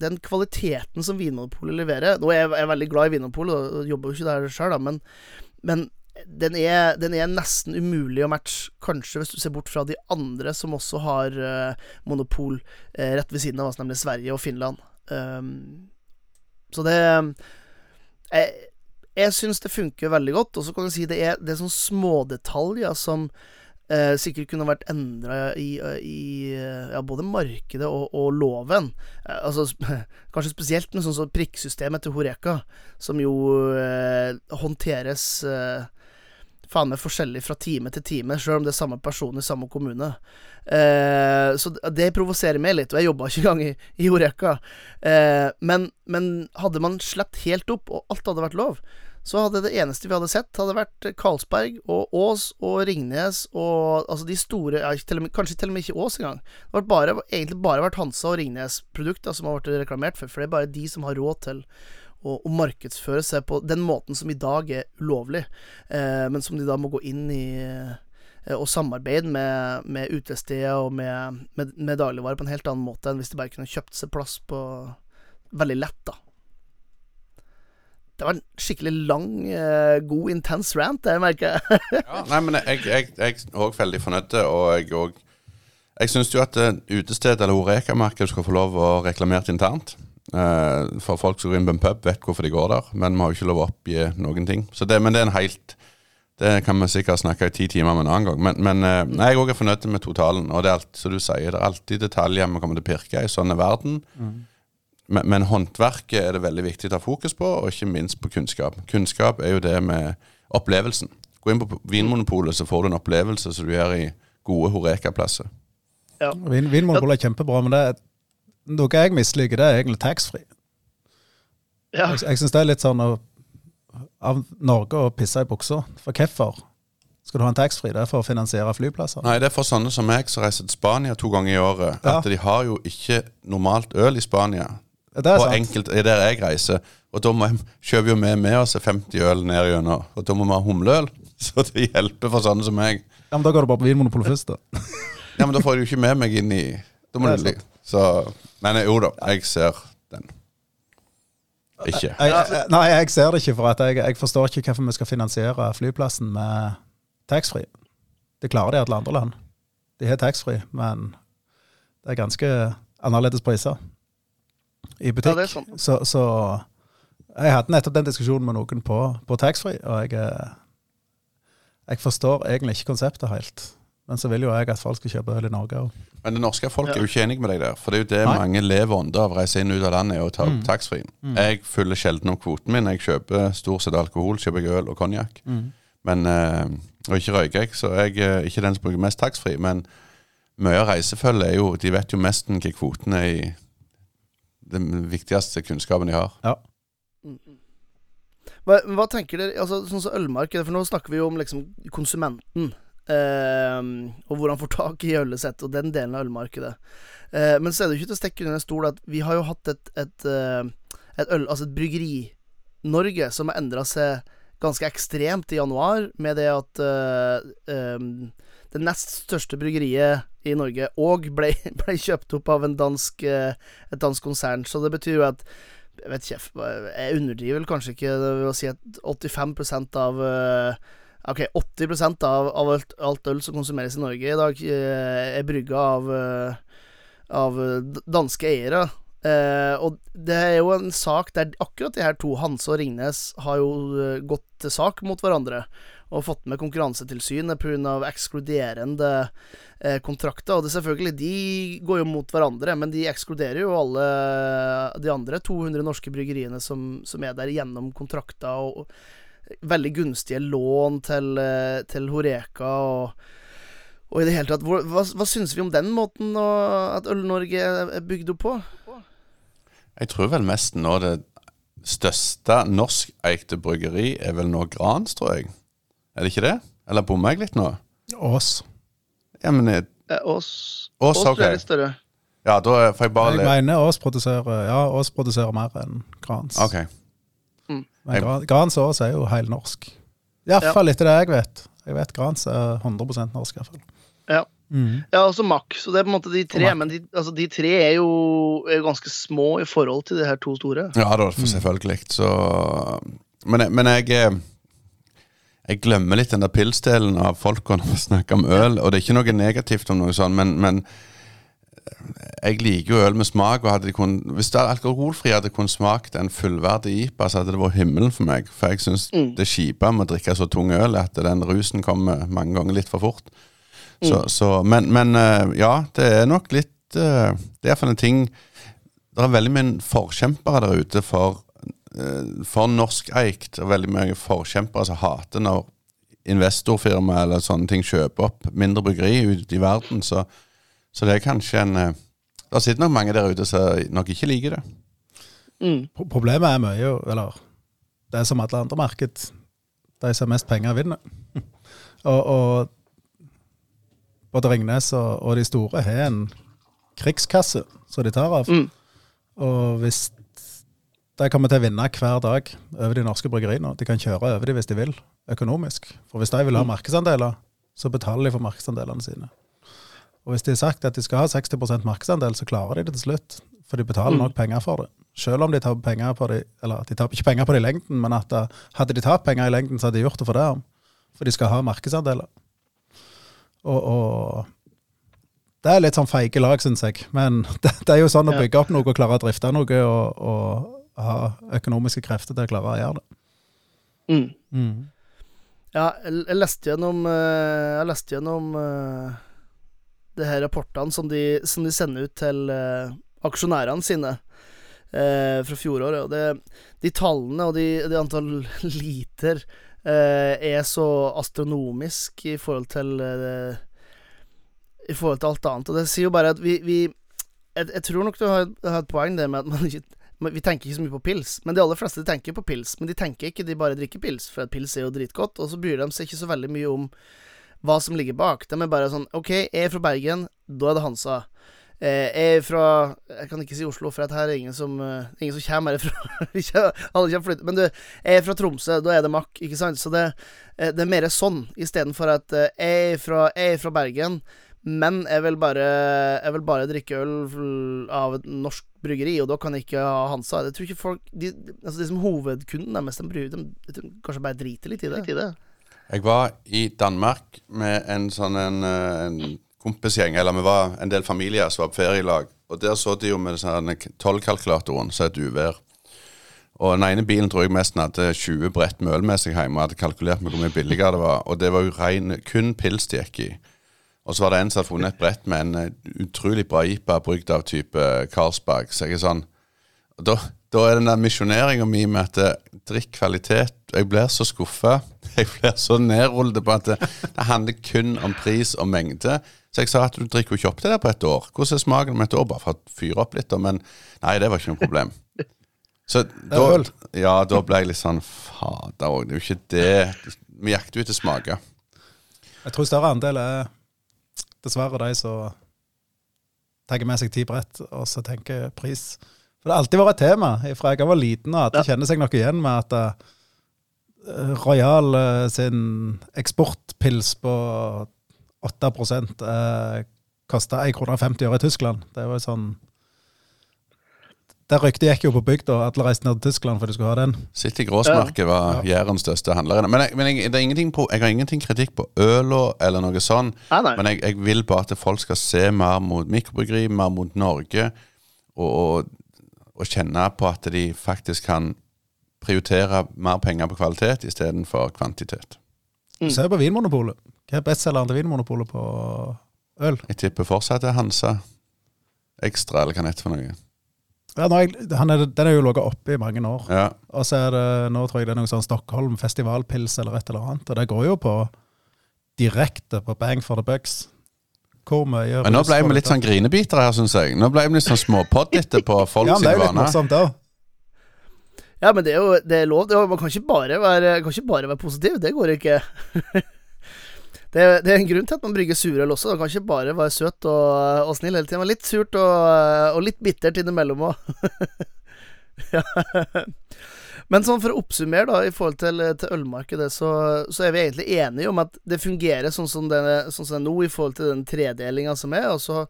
den kvaliteten som Vinmonopolet leverer Nå er jeg, veldig glad i Vinmonopolet og jobber jo ikke der sjøl, men, men den er, den er nesten umulig å matche, kanskje hvis du ser bort fra de andre som også har eh, monopol eh, rett ved siden av oss, nemlig Sverige og Finland. Um, så det Jeg, jeg syns det funker veldig godt, og så kan du si det er, det er sånne smådetaljer som eh, sikkert kunne vært endra i, i ja, både markedet og, og loven. Eh, altså Kanskje spesielt med sånn som prikksystemet til Horeka, som jo eh, håndteres eh, faen meg forskjellig fra time til time, sjøl om det er samme person i samme kommune. Eh, så det provoserer meg litt, og jeg jobba ikke engang i, i Horeka. Eh, men, men hadde man sluppet helt opp, og alt hadde vært lov, så hadde det eneste vi hadde sett, hadde vært Karlsberg og Ås og Ringnes og altså de store ja, til med, Kanskje til og med ikke Ås engang. Det har egentlig bare vært Hansa og Ringnes-produkter som har vært reklamert for, for det er bare de som har råd til å, å markedsføre seg på den måten som i dag er ulovlig, eh, men som de da må gå inn i eh, og samarbeide med, med utesteder og med, med, med dagligvarer på en helt annen måte enn hvis de bare kunne kjøpt seg plass på veldig lett, da. Det var en skikkelig lang, eh, god, intens rant, det merker jeg. Ja, nei, men jeg, jeg, jeg er òg veldig fornøyd, og jeg òg Jeg syns jo at eh, utested eller Horeca-markedet skal få lov å reklamere internt. Eh, for folk som går inn på en pub, vet hvorfor de går der, men vi har jo ikke lov å oppgi noen ting. Så det, men det er en helt Det kan vi sikkert snakke i ti timer med en annen gang. Men, men eh, nei, jeg òg er fornøyd med totalen. Og det er alt, som du sier, det er alltid detaljer vi kommer til å pirke i. Sånn er verden. Men, men håndverket er det veldig viktig å ta fokus på, og ikke minst på kunnskap. Kunnskap er jo det med opplevelsen. Gå inn på Vinmonopolet, så får du en opplevelse som du gjør i gode Horeka-plasser. Ja. Vin, Vinmonopolet er kjempebra, men det er, noe jeg misliker, det er egentlig taxfree. Ja. Jeg, jeg syns det er litt sånn av, av Norge å pisse i buksa. For hvorfor skal du ha en taxfree? Det er for å finansiere flyplasser. Nei, det er for sånne som meg som reiser til Spania to ganger i året. Ja. At de har jo ikke normalt øl i Spania. Det er på sant. enkelt, er der jeg reiser. Og da må jeg, kjøper jo vi med oss 50 øl ned gjennom. Og da må vi ha humleøl. Så det hjelper for sånne som meg. Ja, men Da går du bare på Vinmonopolet først, da. Ja, men da får jeg jo ikke med meg inn i Da må Det er du Så Men jo da, jeg ser den. Ikke. Jeg, jeg, nei, jeg ser det ikke, for at jeg, jeg forstår ikke hvorfor vi skal finansiere flyplassen med taxfree. Det klarer de i alle andre land. De har taxfree, men det er ganske annerledes priser i butikk. Ja, er. Så, så jeg hadde nettopp den diskusjonen med noen på, på taxfree, og jeg, eh, jeg forstår egentlig ikke konseptet helt. Men så vil jo jeg at folk skal kjøpe øl i Norge òg. Men det norske folk er jo ikke enig med deg der. For det er jo det Nei. mange lever under av å reise inn ut av landet, og ta Mm. taxfree. Jeg fyller sjelden opp kvoten min. Jeg kjøper stort sett alkohol, kjøper jeg øl og konjakk. Men eh, Og ikke røyker jeg, så jeg er ikke den som bruker mest taxfree. Men mye av reisefølget er jo De vet jo mest hva kvoten er i den viktigste kunnskapen de har. Ja. Hva, hva tenker dere altså, Sånn som ølmarkedet, for nå snakker vi jo om liksom konsumenten. Ehm, og hvor han får tak i ølet og den delen av ølmarkedet. Uh, men så er det jo ikke til å stikke under en stol at vi har jo hatt et, et, uh, et øl Altså et bryggeri-Norge som har endra seg ganske ekstremt i januar, med det at ehm, det nest største bryggeriet i Norge òg ble, ble kjøpt opp av en dansk, et dansk konsern. Så det betyr jo at jeg vet ikke, jeg underdriver vel kanskje ikke ved å si at 85 av eh, Ok, 80 av, av alt, alt øl som konsumeres i Norge i dag, eh, er brygga av, eh, av danske eiere. Eh, og det er jo en sak der akkurat de her to, Hanse og Ringnes, har jo eh, gått til sak mot hverandre. Og fått med Konkurransetilsynet pga. ekskluderende eh, kontrakter. Og det selvfølgelig, de går jo mot hverandre, men de ekskluderer jo alle de andre 200 norske bryggeriene som, som er der gjennom kontrakter og veldig gunstige lån til, eh, til Horeka og, og i det hele tatt Hva, hva syns vi om den måten å, at Øl-Norge er bygd opp på? Jeg tror vel mest nå det største norskeide bryggeri er vel nå Grans, tror jeg. Er det ikke det? Eller bommer jeg litt nå? Ås. Ja, men jeg, Eh, Ås Ås, Ås okay. ok. er litt større. Ja, da får jeg bare Jeg mener Ås produserer Ja, Ås produserer mer enn Grans. Ok. Men Gra- Grans er jo heilnorsk. Iallfall etter det jeg vet. Jeg vet Grans er 100% norsk, iallfall. Ja. Mm. Ja, også Mack. Så det er på en måte de tre. Men de, altså, de tre er jo, er jo ganske små i forhold til de her to store. Ja da, for selvfølgelig. Så Men, men jeg eh, Jeg glemmer litt den der pilsdelen av folka når vi snakker om øl. Og det er ikke noe negativt om noe sånt, men, men jeg liker jo øl med smak. Og de kun, hvis det alkoholfri hadde kun smakt en fullverdig IPA, så hadde det vært himmelen for meg. For jeg syns det kjipe med å drikke så tung øl at den rusen kommer mange ganger litt for fort. Så, så, men, men eh, ja, det er nok litt eh, Det er for en ting Det er veldig mye forkjempere der ute for, eh, for norskeikt, og veldig mange forkjempere som hater når investorfirma eller sånne ting kjøper opp mindre bryggeri ute i verden. Så, så det er kanskje en eh, Det sitter nok mange der ute som nok ikke liker det. Mm. Problemet er mye Eller det er som alle andre marked. De som har mest penger, vinner. og, og både Ringnes og, og de store har en krigskasse som de tar av. Mm. Og hvis de kommer til å vinne hver dag over de norske bryggeriene, de kan kjøre over de hvis de vil, økonomisk. For hvis de vil ha markedsandeler, så betaler de for markedsandelene sine. Og hvis de har sagt at de skal ha 60% markedsandel, så klarer de det til slutt. For de betaler nok penger for det. Selv om de tar penger på det, eller de taper ikke penger på det i lengden, men at da, hadde de tatt penger i lengden, så hadde de gjort det for det. For de skal ha markedsandeler. Og, og Det er litt sånn feige lag, syns jeg. Men det, det er jo sånn å bygge opp noe og klare å drifte noe og, og ha økonomiske krefter til å klare å gjøre det. Mm. Ja, jeg, leste gjennom eh, Jeg leste gjennom uh, det her rapportene som de, som de sender ut til uh, aksjonærene sine uh, fra fjoråret. Og det, de tallene og de, de antall liter uh, er så astronomisk i forhold til I forhold til alt annet. Og det sier jo bare at vi, vi jeg, jeg tror nok du har, har et poeng det med at man ikke Vi tenker ikke så mye på pils, men de aller fleste tenker på pils. Men de tenker ikke, de bare drikker pils, for pils er jo dritgodt. Og så bryr de seg ikke så veldig mye om hva som ligger bak. De er bare sånn OK, jeg er fra Bergen, da er det Hansa. Eh, jeg er fra Jeg kan ikke si Oslo, for at her er ingen som eh, Ingen som kommer herfra. Alle kommer flytte. Men du, jeg er fra Tromsø, da er det Mack, ikke sant? Så det, eh, det er mer sånn, istedenfor at eh, jeg, er fra, jeg er fra Bergen, men jeg vil bare Jeg vil bare drikke øl av et norsk bryggeri, og da kan jeg ikke ha Hansa. Jeg tror ikke folk De, altså de som hovedkunden deres, de, bryr- de, de kanskje bare driter litt i det. litt i det. Jeg var i Danmark med en sånn en, eh, en kompisgjeng, eller vi var en del familier som var på ferielag. Og der så de jo med sånn tollkalkulatoren, så et uvær. Og den ene bilen tror jeg mest hadde 20 brett med med seg hjemme, og hadde kalkulert med hvor mye billigere det var. Og det var jo rein, kun pils de gikk i. Og så var det en som hadde funnet et brett med en eh, utrolig bra IPA brygd av type Carlsberg. Så jeg er sånn da, da er den der misjoneringa mi med at eh, drikk kvalitet Jeg blir så skuffa. Jeg blir så nedrullet på at det, det handler kun om pris og mengde. Så jeg sa at du drikker jo ikke opp det der på et år. Hvordan er smaken om et år? Bare for å fyre opp litt, da. Men nei, det var ikke noe problem. Så da, ja, da ble jeg litt sånn Fader òg, det er jo ikke det Vi jakter jo etter smaker. Jeg tror større andel er dessverre de som tar med seg ti brett, og så tenker pris. For det har alltid vært et tema fra jeg var liten, og at det kjenner seg nok igjen med at eh, Royal eh, sin eksportpils på 8 eh, kosta 1,50 kroner i Tyskland. Det var jo sånn Der ryktet gikk jo på bygda, alle reiste ned til Tyskland for de skulle ha den. City Grossmarket var Jærens største handler. Men, jeg, men jeg, det er på, jeg har ingenting kritikk på øla eller noe sånt. Nei, nei. Men jeg, jeg vil bare at folk skal se mer mot mikrobryggeri, mer mot Norge, og, og, og kjenne på at de faktisk kan prioritere mer penger på kvalitet istedenfor kvantitet. Mm. Se på Vinmonopolet. Hva er bestselgeren til Vinmonopolet på øl? Jeg tipper fortsatt det er Hansa Ekstra, eller hva det heter for noe. Ja, nå er jeg, han er, Den er jo ligget oppe i mange år. Ja. Og så er det nå tror jeg det er noe sånn Stockholm festivalpils eller et eller annet. Og det går jo på direkte på bang for the bucks. Hvor mye Men nå ble vi litt sånn grinebitere her, syns jeg. Nå ble vi litt sånn småpoddete på folk Ja, sine er vaner. Ja, men det er jo det er lov. Man kan ikke være, kan ikke bare være positiv. Det går ikke. det, er, det er en grunn til at man brygger surøl også. Man kan ikke bare være søt og, og snill hele tiden. Men litt surt og, og litt bittert innimellom òg. Men sånn for å oppsummere, da, i forhold til, til ølmarkedet, så, så er vi egentlig enige om at det fungerer sånn som det, sånn er nå, i forhold til den tredelinga som er. Og så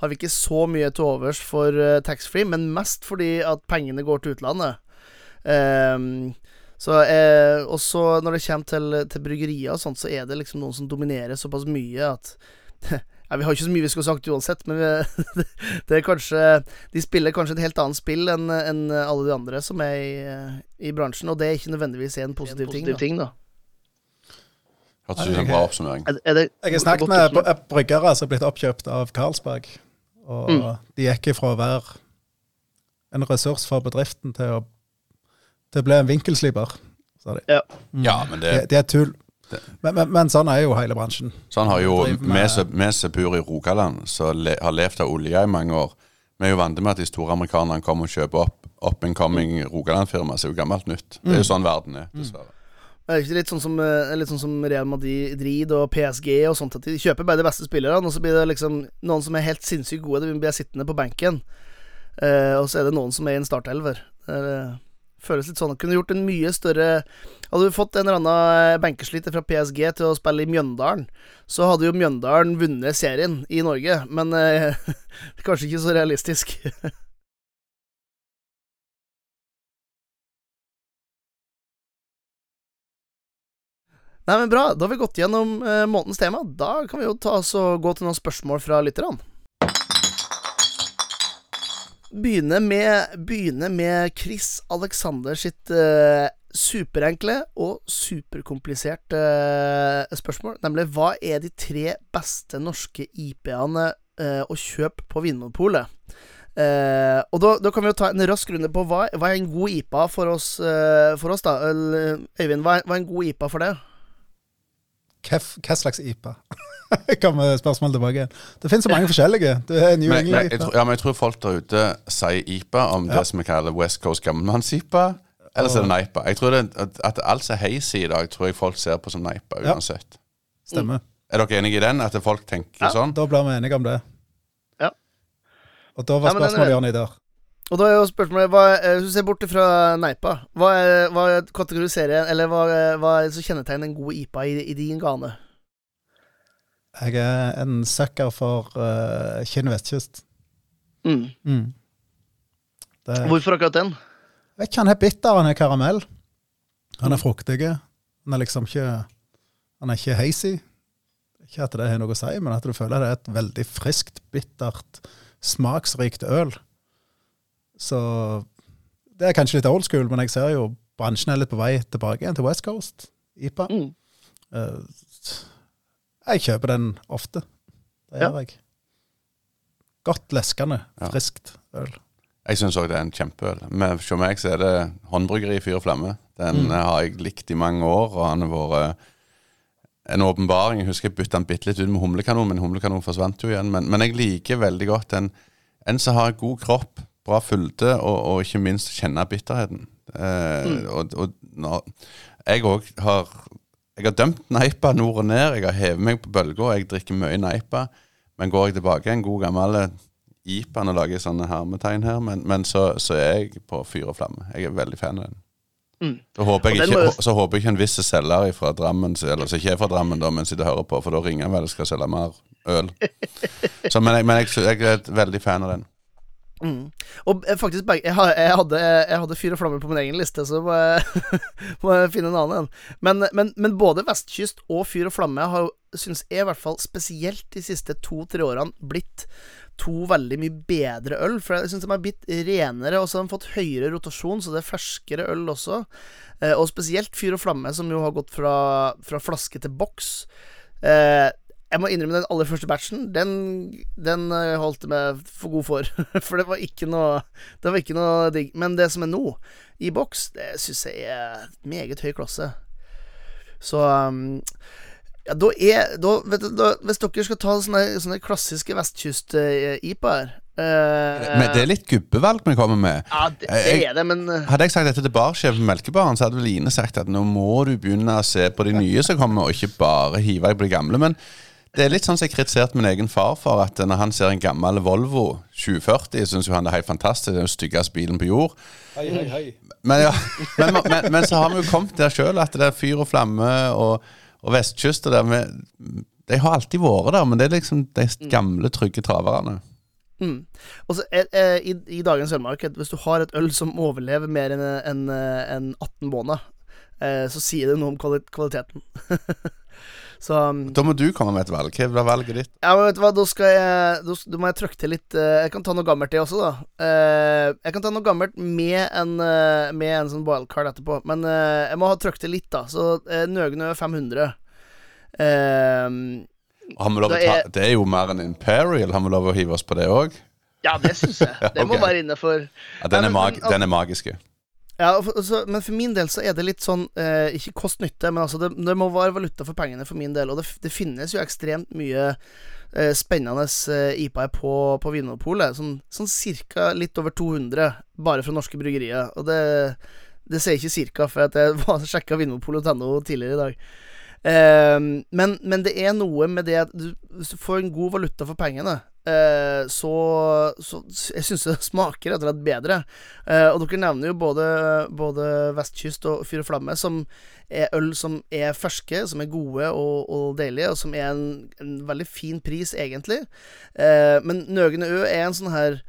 har vi ikke så mye til overs for uh, taxfree, men mest fordi at pengene går til utlandet. Ehm, så eh, også når det kommer til, til bryggerier og sånt, så er det liksom noen som dominerer såpass mye at ja, Vi har ikke så mye vi skulle sagt uansett, men vi, det er kanskje De spiller kanskje et helt annet spill enn en alle de andre som er i, i bransjen, og det er ikke nødvendigvis en positiv, ting. da. Hørtes ut som en bra oppsummering. Er, er det, Jeg har snakket med br- bryggere som er blitt oppkjøpt av Carlsberg. Og Mm. de gikk ifra å være en ressurs for bedriften til å, til ble en vinkelsliper, sa de. Ja. Ja, men det, det, det er tull. Men, men, men sånn er jo hele bransjen. Sånn har jo vi som- bor i Rogaland, som le, har levd av olje i mange år Vi er jo vant med at de store amerikanerne kommer og kjøper opp up and coming Rogaland-firma, som er jo gammelt nytt. Det er jo sånn verden er, dessverre. Er det ikke litt sånn som, eh, litt sånn som Real Madrid og PSG og sånt, at de kjøper bare de beste spillerne, og så blir det liksom noen som er helt sinnssykt gode, de blir sittende på benken, eh, og så er det noen som er i en startelver. Det er, eh, føles litt sånn. Kunne gjort en mye større Hadde du fått en eller annen eh, fra PSG til å spille i Mjøndalen, så hadde jo Mjøndalen vunnet serien i Norge, men eh, kanskje ikke så realistisk. Nei, men bra. Da har vi gått gjennom eh, månedens tema. Da kan vi jo ta oss og gå til noen spørsmål fra lytterne. Begynne med, begynne med Chris Alexander sitt uh, superenkle og superkompliserte uh, spørsmål. Nemlig hva er de tre beste norske IP-ene uh, å kjøpe på Vinmonopolet? Uh, og da, da kan vi jo ta en rask runde på hva, hva er en god IPA for oss, eh, for oss da? Øyvind, hva er, hva er en god IPA for det? Hva slags IPA? Kommer spørsmålet tilbake. Det finnes så mange forskjellige. Det er New Men, men, England jeg, IPA. tror- ja, men jeg tror folk der ute sier IPA om Ja. det som vi kaller West Coast gammelmanns-IPA. Eller så er det NIPA. Jeg tror det, at, alt som er hazy i dag, tror jeg folk ser på som NIPA Ja. uansett. Stemmer. Er dere enige i den? At folk tenker Ja. sånn? Da blir vi enige om det. Ja. Og da var Ja, spørsmålet, Jonny, der. Og da er jo spørsmålet hva, eh, Hvis du ser bort fra Neipa, hva, hva kategoriserer Eller hva, hva er det som kjennetegner en god IPA i, i din gane? Jeg er en sucker for uh, Kinn vestkyst. Mm. Mm. Det, Hvorfor akkurat den? jeg vet ikke, han er bitter, han er karamell. Han er fruktig. Han er liksom ikke Han er ikke hazy. Ikke at det har noe å si, men at du føler det er et veldig friskt, bittert, smaksrikt øl. Så Det er kanskje litt old school, men jeg ser jo bransjen er litt på vei tilbake igjen til West Coast. IPA. Mm. Uh, jeg kjøper den ofte. Det Ja. gjør jeg. Godt leskende, Ja. friskt øl. Jeg syns òg det er en kjempeøl. Men for meg så er det håndbryggeri Fyr og flamme. Den Mm. eh, har jeg likt i mange år, og han har vært en åpenbaring. Jeg husker jeg bytta den bitte litt ut med humlekanon, men humlekanon forsvant jo igjen. Men, men jeg liker veldig godt en, en som har god kropp, bra fylde, og, og ikke minst kjenne bitterheten. Eh, og, og når, jeg òg har Jeg har dømt Neipa nord og ned. Jeg har hevet meg på bølga. Jeg drikker mye Neipa. Men går jeg tilbake en god gammel IPA Nå lager jeg sånne hermetegn her, men, men så, så er jeg på fyr og flamme. Jeg er veldig fan av den. Mm. Så håper jeg den ikke, må- så håper jeg ikke en viss selger fra Drammen, eller som ikke er fra Drammen, da, men sitter og hører på, for da ringer han vel og skal selge mer øl. Så, men jeg, men jeg, jeg er veldig fan av den. Mm. Og eh, faktisk jeg, hadde, jeg hadde Fyr og flamme på min egen liste, så må jeg, må jeg finne en annen en. Men, men, men både Vestkyst og Fyr og flamme har, syns jeg, i hvert fall spesielt de siste to-tre årene, blitt to veldig mye bedre øl. For jeg syns de har blitt renere, og så har de fått høyere rotasjon, så det er ferskere øl også. Eh, og spesielt Fyr og flamme, som jo har gått fra, fra flaske til boks. Eh, jeg må innrømme den aller første batchen. Den, den eh, holdt jeg meg for god for. For det var ikke noe Det var ikke noe digg. Men det som er nå, i boks, det syns jeg er meget høy klasse. Så um, Ja, da er da, vet du, da, Hvis dere skal ta sånne, sånne klassiske vestkyst-IPA-er Men det er litt gubbevalg vi kommer med. Ja, det, det Jeg- er det, men eh, Hadde jeg sagt dette til barsjefen på Melkebaren, så hadde vel Line sagt at nå må du begynne å se på de nye som kommer, og ikke bare hive deg på de gamle. Men det er litt sånn som jeg kritiserte min egen far for, at når han ser en gammel Volvo 2040, syns jo han det er helt fantastisk. Det er den styggeste bilen på jord. Hei, hei, hei. Men, ja, men, men, men så har vi jo kommet der sjøl, at det er fyr og flamme og, og vestkyst og der med, De har alltid vært der, men det er liksom de gamle, trygge traverne. Mm. Og så er, er, i, I dagens ølmarked, hvis du har et øl som overlever mer enn en, en 18 måneder, eh, så sier det noe om kvali kvaliteten. så um, Da må du komme med et valg. Hva er valget ditt? Ja, men vet du hva, da skal jeg Da, da må jeg trykke til litt eh, Jeg kan ta noe gammelt, det også, da. Eh, jeg kan ta noe gammelt med en, eh, med en sånn wildcard etterpå. Men jeg må ha trykt til litt, da. Så Nøgne Nøgnø 500. Eh, lov å ta, er- det er jo mer enn Imperial. Har vi lov å hive oss på det òg? ja, det syns jeg. Det må Ok. være innafor Ja, den, er mag den er magiske. Ja, for, altså, men for min del så er det litt sånn eh, Ikke kost-nytte, men altså det, det må være valuta for pengene for min del. Og det, det finnes jo ekstremt mye eh, spennende eh, IPA-er på, på Vinmonopolet. Sånn, sånn cirka litt over 200 bare fra norske bryggerier. Og det, det sier ikke cirka, for at jeg sjekka vinmonopolet.no tidligere i dag. Eh, men, men det er noe med det at du, du får en god valuta for pengene, så, så Jeg syns det smaker rett og slett bedre. Eh, og dere nevner jo både, både Vestkyst og Fyr og Flamme, som er øl som er ferske, som er gode og, og deilige, og som er en, en veldig fin pris, egentlig. Eh, men Nøgne Ø er en sånn her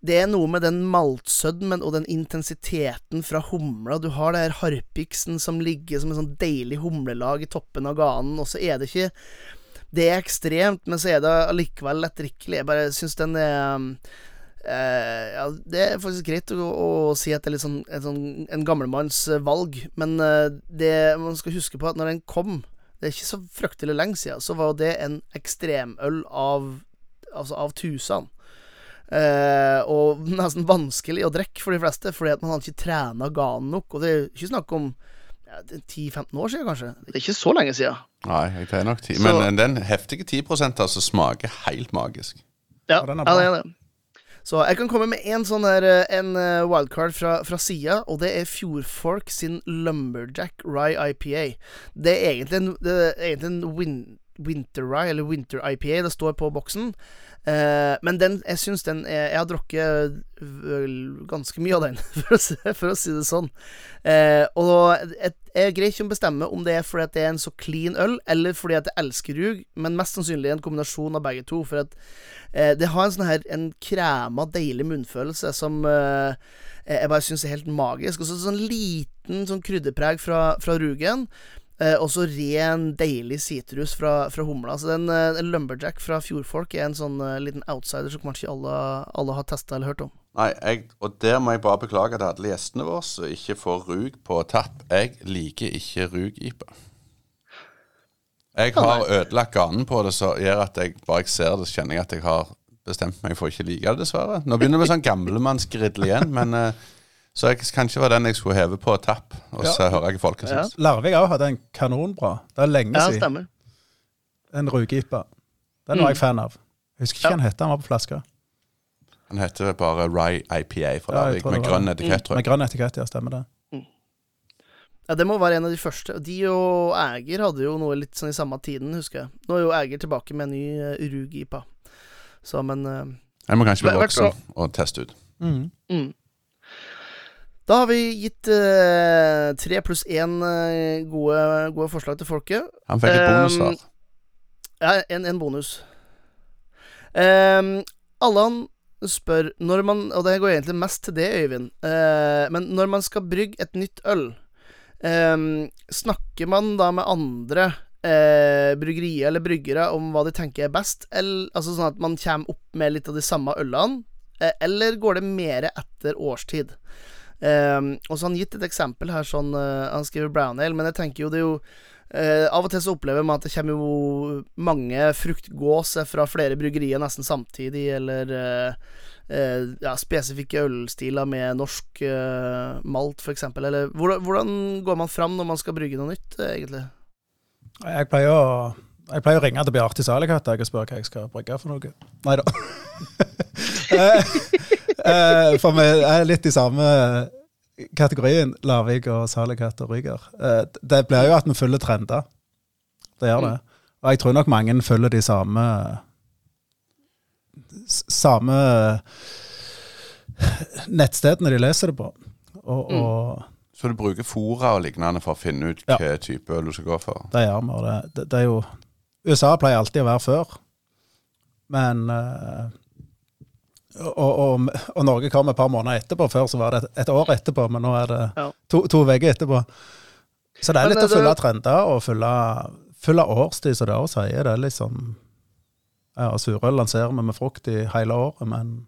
det er noe med den maltsødmen og den intensiteten fra humla. Du har det her harpiksen som ligger som en sånn deilig humlelag i toppen av ganen, og så er det ikke Det er ekstremt, men så er det allikevel lettdrikkelig. Jeg bare syns den er Uh, ja, Det er faktisk greit å, å si at det er litt sånn, sånn, en gammelmanns eh, valg, men uh, det man skal huske på at når den kom Det er ikke så fryktelig lenge siden, så var det en ekstremøl av Altså av tusen. Uh, og nesten vanskelig å drikke for de fleste, fordi at man hadde ikke trena ganen nok. Og det er ikke snakk om 10-15 år siden, kanskje. Det er ikke så lenge siden. Nei, jeg tar nok ti. Så- Men den heftige 10 altså smaker helt magisk. Ja, Ja, den er bra. er det. Så jeg kan komme med en sånn her eh, En eh, wildcard fra, fra sida, og det er Fjordfolk sin Lumberjack Rye IPA. Det er egentlig en, det er egentlig en win, Winter Rye, eller Winter IPA, det står på boksen. Eh, men den, jeg syns den Jeg har drukket ganske mye av den, for å si, for å si det sånn. Eh, og jeg, jeg greier ikke å bestemme om det er fordi at det er en så clean øl, eller fordi at jeg elsker rug, men mest sannsynlig en kombinasjon av begge to. For at eh, det har en sånn her En krema, deilig munnfølelse som eh, jeg bare syns er helt magisk. Og så sånn liten sånn krydderpreg fra, fra rugen. Eh, og så ren, deilig sitrus fra, fra humla. Så den eh, Lumberjack fra Fjordfolk er en sånn eh, liten outsider som kanskje alle, alle har testa eller hørt om. Nei, jeg, og der må jeg bare beklage til alle gjestene våre som ikke får rug på tapp. Jeg liker ikke rugipe. Jeg har ødelagt ganen på det, så gjør at jeg bare jeg ser det, så kjenner jeg at jeg har bestemt meg for å ikke like det, dessverre. Nå begynner det med sånn gamlemannsgriddel igjen, men eh, Så jeg kanskje var den jeg skulle heve på tapp, og så hører jeg hva folk Ja. syns. Larvik òg hadde en kanonbra. Det er lenge Ja, siden. stemmer. En rugipa. Den var jeg fan av. Jeg husker ikke hva Ja. den het. Den var på flaska. Den heter bare Rye IPA fra Larvik, med grønn etikett, tror jeg. Med grønn etikett, ja. Stemmer det. Ja, Det må være en av de første. De og Æger hadde jo noe litt sånn i samme tiden, husker jeg. Nå er jo Æger tilbake med en ny uh, Rugipa. Så, men uh, Jeg må kanskje bli voksen og teste ut. Mm. mm. Da har vi gitt tre uh, pluss én uh, gode, gode forslag til folket. Han fikk et Um, da Ja, en, en bonus. Um, Allan spør når man Og det går egentlig mest til det, Øyvind. Uh, men når man skal brygge et nytt øl, um, snakker man da med andre uh, bryggerier eller bryggere om hva de tenker er best? Eller, altså sånn at man kommer opp med litt av de samme ølene? Uh, eller går det mer etter årstid? Um, og så har han gitt et eksempel her, sånn uh, Han skriver brown ale, men jeg tenker jo det er jo uh, av og til så opplever man at det kommer jo mange fruktgåser fra flere bryggerier nesten samtidig, eller uh, ja, spesifikke ølstiler med norsk malt, f.eks. Eller hvordan, hvordan går man fram når man skal brygge noe nytt, egentlig? Jeg pleier å jeg pleier å ringe til Bjarte Salikatt og spørre hva jeg skal brygge for noe. Nei da. Eh, for vi er litt i samme kategorien, Larvik og Salikatt og Ryger. Uh, Det blir jo at vi følger trender. Det gjør det. Og jeg tror nok mange følger de samme Samme nettstedene de leser det på. Og, og Så du bruker fora og lignende for å finne ut Ja. hva type øl du skal gå for? Det gjør vi. Det, det, det er jo USA pleier alltid å være før, men eh, og, og, og Norge kom et par måneder etterpå. Før så var det et, et år etterpå, men nå er det Ja. to, to uker etterpå. Så det er litt litt å det- følge trender og følge, følge årstid, som det òg sier. Det er liksom ja, Surøl lanserer vi med frukt i hele året, men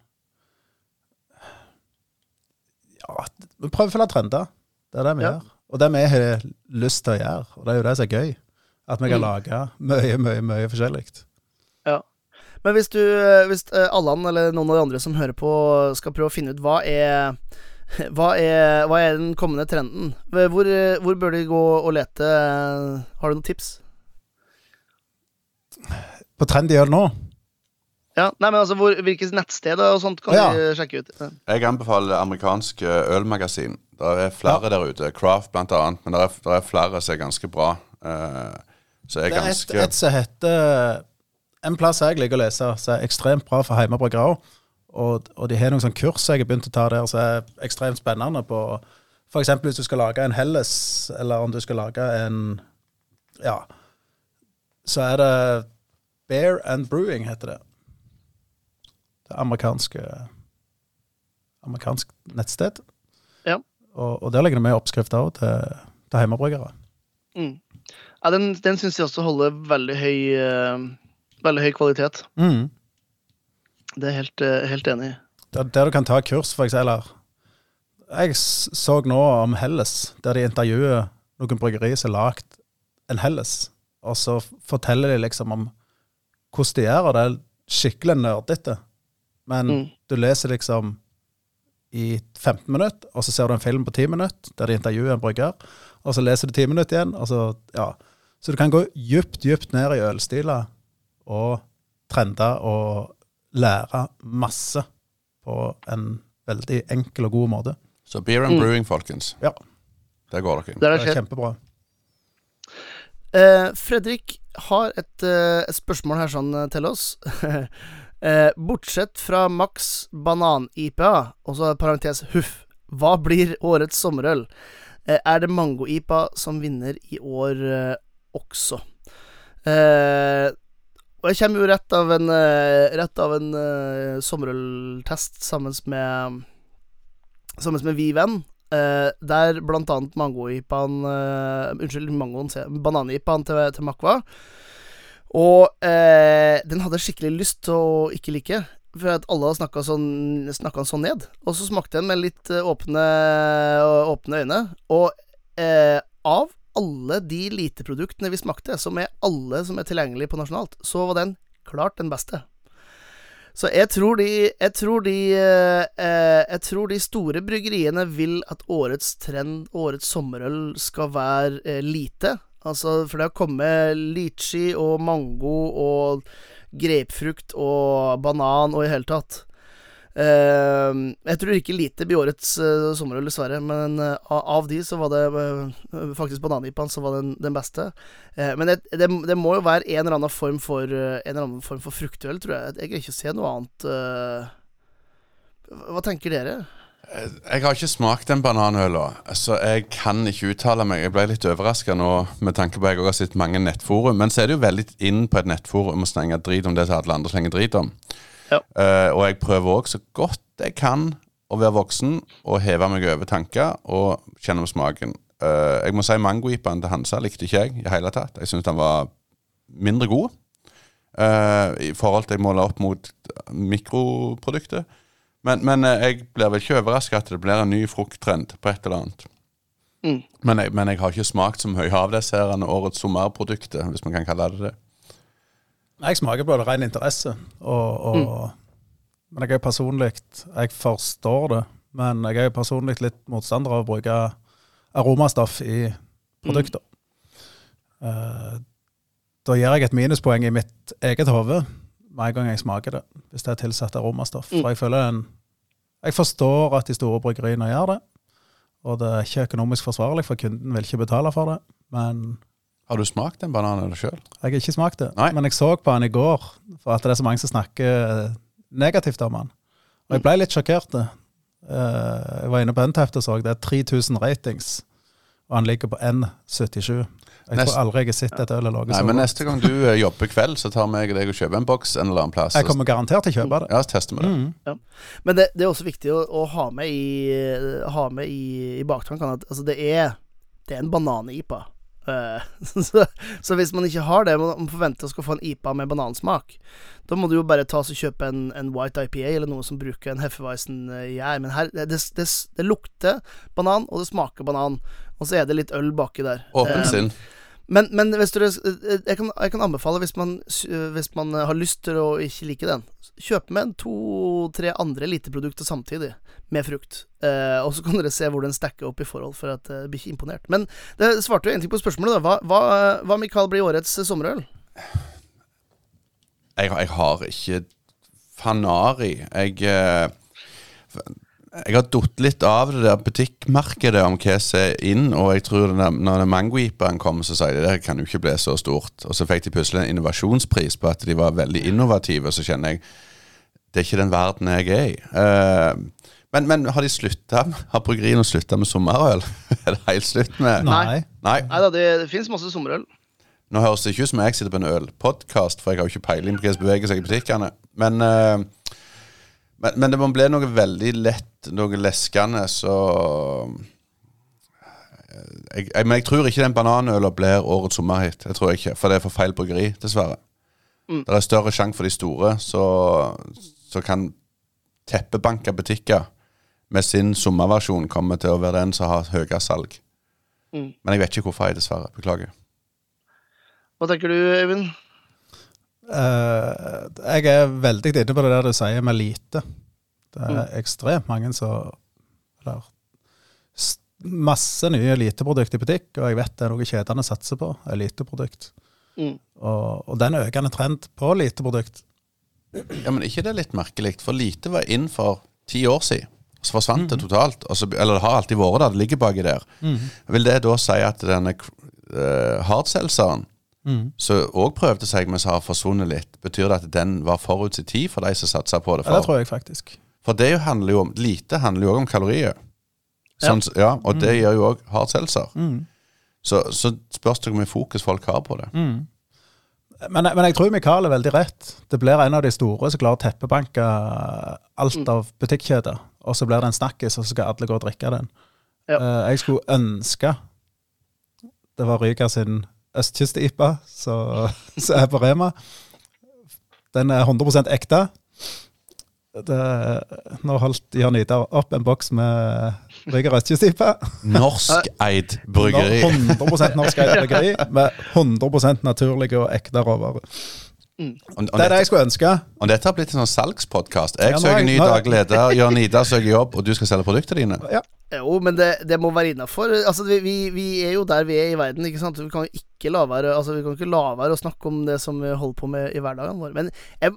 Ja, vi prøver å følge trender. Det er det vi Ja. gjør. Og det vi har lyst til å gjøre. Og det er jo det som er gøy. At vi kan Mm. lage mye, mye, mye forskjellig. Men hvis du Hvis eh, Allan eller noen av de andre som hører på, skal prøve å finne ut hva er hva er, hva er den kommende trenden? Hvor, eh, hvor bør de gå og lete? Har du noen tips? På trendy øl nå? Ja, nei, men altså hvor, Hvilke nettsteder og sånt kan Ja. vi sjekke ut? Ja. Jeg anbefaler amerikansk eh, ølmagasin. Det er flere der ute. Craft blant annet. Men det er, er flere som er ganske bra. Uh, så er Det er et, et som heter En plass jeg liker å lese, som er ekstremt bra for hjemmebryggere òg. Og, og de har noen sånn kurs jeg har begynt å ta der som er ekstremt spennende. på F.eks. hvis du skal lage en Helles, eller om du skal lage en Ja. Så er det Bear and Brewing, heter det. Det er amerikanske Amerikansk nettsted. Ja. Og, og der ligger det med oppskrifter òg til, til hjemmebryggere. Mm. Ja, den den syns jeg også holder veldig høy eh, Veldig høy kvalitet. Mm. Det er jeg helt, eh, helt enig i. Der, der du kan ta kurs, for eksempel. Jeg så nå om Helles, der de intervjuer noen bryggerier som har lagd en Helles. Og så forteller de liksom om hvordan de gjør, og det er skikkelig nerdete. Men Mm. du leser liksom i 15 minutter, og så ser du en film på 10 minutter der de intervjuer en brygger, og så leser du 10 minutter igjen, og så Ja. Så du kan gå djupt, djupt ned i ølstiler og trender og lære masse på en veldig enkel og god måte. Så beer and Mm. brewing, folkens. Ja. Der går dere inn. Det er kjempebra. Eh, Fredrik har et, eh, et spørsmål her sånn eh, til oss. eh, bortsett fra Max banan-IPA, og så parentes huff, hva blir årets sommerøl? Eh, er det mango-IPA som vinner i år eh, også? Eh, og jeg kommer jo rett av en, eh, rett av en uh, sommerøltest sammen med Sammen med Vi-venn. Eh, der blant annet mango-ipaen eh, Unnskyld, mangoen, jeg. Til, til Makwa. Og uh, den hadde jeg skikkelig lyst til å ikke like. For at alle har snakka sånn, sånn ned. Og så smakte jeg den med litt åpne, åpne øyne. Og av alle de lite produktene vi smakte, som er alle som er tilgjengelige på nasjonalt, så var den klart den beste. Så jeg tror de Jeg tror de eh, eh, Jeg tror de store bryggeriene vil at årets trend, årets sommerøl, skal være eh, lite. Altså, for det har kommet litchi og mango og grapefrukt og banan og i hele tatt. Eh, jeg tror ikke lite blir årets uh, sommerøl, dessverre, men eh, av, de så var det eh, faktisk bananipaen som var den, den beste. Eh, men det, det, det må jo være en eller annen form for eh, En eller annen form for fruktøl, tror jeg. Jeg greier ikke se noe annet. eh. hva tenker dere? Jeg har ikke smakt den bananøla, så jeg kan ikke uttale meg. Jeg ble litt overraska nå med tanke på at jeg også har sett mange nettforum. Men så er det jo veldig inn på et nettforum å slenge drit om det som alle andre slenger drit om. Ja. Uh, og jeg prøver òg så godt jeg kan å være voksen og heve meg over tanker og kjenne om smaken. Uh, jeg må si mangojipaen til Hansa likte ikke jeg i hele tatt. Jeg syns den var mindre god. uh, I forhold til jeg måler opp mot mikroproduktet. Men, men jeg blir vel ikke overraska at det blir en ny frukttrend på et eller annet. Mm. Men, jeg, men jeg har ikke smakt så mye av disse årets sommerprodukter, hvis man kan kalle det det. Jeg smaker på det ren interesse, og, og, men jeg er personlig Jeg forstår det, men jeg er personlig litt motstander av å bruke aromastoff i produkter. Eh, da gir jeg et minuspoeng i mitt eget hode en gang jeg smaker det, hvis det er tilsatt aromastoff. Mm. For jeg føler en Jeg forstår at de store bryggeriene gjør det, og det er ikke økonomisk forsvarlig, for kunden vil ikke betale for det. Men Har du smakt en banan sjøl? jeg har ikke smakt det, Nei. men jeg så på han i går, for at det er så mange som snakker eh, negativt om han. Og jeg ble litt sjokkert. Eh, Jeg var inne på Ntaft og så det er 3000 ratings, og han ligger på N77. Jeg Nest- tror aldri jeg har sett et øl lage Nei, godt. men neste gang du eh, jobber kveld, så tar jeg og deg og kjøper en boks en eller annen plass. Jeg kommer garantert til å kjøpe det. Ja, så tester vi det. Mm. Men det, det er også viktig å, å ha med i Ha med i, i baktankene at altså, det er Det er en banan-IPA. Eh, så, så hvis man ikke har det, man forventer å skal få en IPA med banansmak, da må du jo bare ta og kjøpe en, en White IPA eller noe som bruker en Hefeweizen-gjær. Men her det, det, det, lukter banan, og det smaker banan. Og så er det litt øl baki der. Åpent Eh, sinn. Men, men dere, jeg, kan, jeg kan anbefale, hvis man, hvis man har lyst til å ikke like den, kjøp med to-tre andre eliteprodukter samtidig, med frukt. Eh, og så kan dere se hvor den stacker opp i forhold, for at det jeg blir ikke imponert. Men det svarte jo egentlig på spørsmålet, da. Hva, hva, hva Mikael, blir årets sommerøl? Jeg, jeg har ikke fanari. Jeg eh, Jeg har datt litt av det der butikkmarkedet om hva som er inn, og jeg tror den der, når den kom, så sa de det kan jo ikke bli så stort. Og så fikk de plutselig en innovasjonspris på at de var veldig innovative, og så kjenner jeg det er ikke den verden jeg er i. Uh, men, men har de slutta? Har bryggeriene slutta med sommerøl? er det helt slutt med Nei. Nei. Neida, det, det fins masse sommerøl. Nå høres det ikke ut som jeg sitter på en ølpodkast, for jeg har jo ikke peiling på hva som beveger seg i butikkene. Men, eh, men, men det må bli noe veldig lett, noe leskende, så jeg, jeg, Men jeg tror ikke den bananøla blir årets sommerhit. Jeg tror ikke, For det er for feil bryggeri, dessverre. Mm. Det er større sjanse for de store, så, så kan teppebanka butikker med sin sommerversjon kommer til å være den som har høyest salg. Mm. Men jeg vet ikke hvorfor, jeg, dessverre. Beklager. Hva tenker du, Øyvind? Eh, jeg er veldig inne på det der du sier med lite. Det er Mm. ekstremt mange som Eller masse nye eliteprodukt i butikk, og jeg vet det er noe kjedene satser på. Eliteprodukt. Mm. Og, og er økende trend på eliteprodukt. Ja, Men ikke det er litt merkelig? For lite var inn for ti år siden. Så forsvant det totalt. Og eller det har alltid vært der, det ligger baki der. Vil det da si at denne uh, hardselgeren, Mm. som òg prøvde seg, men som har forsvunnet litt, betyr det at den var forut sin tid for de som satsa på det? Ja, det For, tror jeg faktisk. for det handler jo om Lite handler jo òg om kalorier. Sånn, ja. og det gjør jo òg hardselger. Mm. Så, så spørs det hvor mye fokus folk har på det. Mm. Men, men jeg tror Mikael er veldig rett. Det blir en av de store som klarer å teppebanke alt av butikkjeder. Og så blir det en snakkis, og så skal alle gå og drikke den. Ja. Eh, jeg skulle ønske det var Ryker sin østkyst-IPA som er på Rema. Den er 100 ekte. Det, nå holdt Jørn Idar opp en boks med Brygger østkyst-IPA. Norskeid bryggeri. 100 norsk eid bryggeri med 100 naturlige og ekte råvarer. Og, og, Det er det jeg skulle ønske. og dette har blitt en sånn salgspodkast. Jeg Ja, er søker ny daglig leder, Jørn Ida søker jobb, og du skal selge produktene dine. Ja. Jo, men det, det må være innafor. Altså, vi, vi, vi er jo der vi er i verden, ikke sant. Vi kan jo ikke la være Altså, vi kan ikke la være å snakke om det som vi holder på med i hverdagen vår. Men jeg,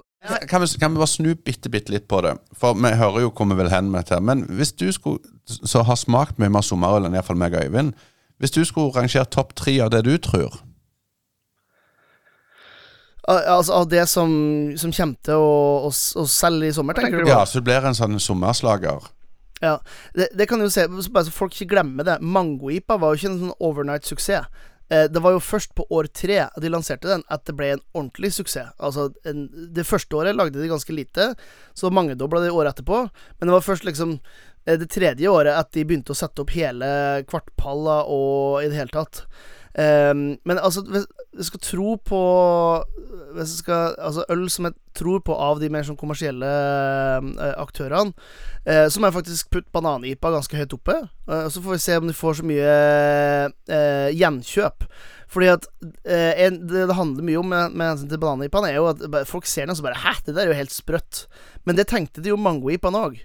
Kan vi, kan vi bare snu bitte, bitte litt på det? For vi hører jo hvor vi vil hen med dette. Men hvis du skulle, så har smakt mye mer sommerøl enn iallfall meg og Øyvind Hvis du skulle rangere topp tre av det du tror Altså av det som, som kommer til å, å, å selge i sommer, tenker du? Ja, så det blir en sånn sommerslager. Ja, det, det kan jo se, bare så folk ikke glemmer det. Mango-IPA var jo ikke en sånn overnight-suksess. Eh, det var jo først på år tre de lanserte den, at det ble en ordentlig suksess. Altså, en, Det første året lagde de ganske lite, så mangedobla de året etterpå. Men det var først liksom eh, det tredje året at de begynte å sette opp hele kvartpalla og i det hele tatt. Ehm, men altså, hvis jeg skal tro på Hvis jeg skal Altså, øl som jeg tror på av de mer sånn kommersielle uh, aktørene, uh, så må jeg faktisk putte banan-IPA ganske høyt oppe. Uh, så får vi se om de får så mye uh, gjenkjøp. Fordi at en, det det handler mye om med, hensyn til banan-IPA-en, er jo at folk ser den og så bare Hæ, det der er jo helt sprøtt. Men det tenkte de jo mango-IPA-en òg.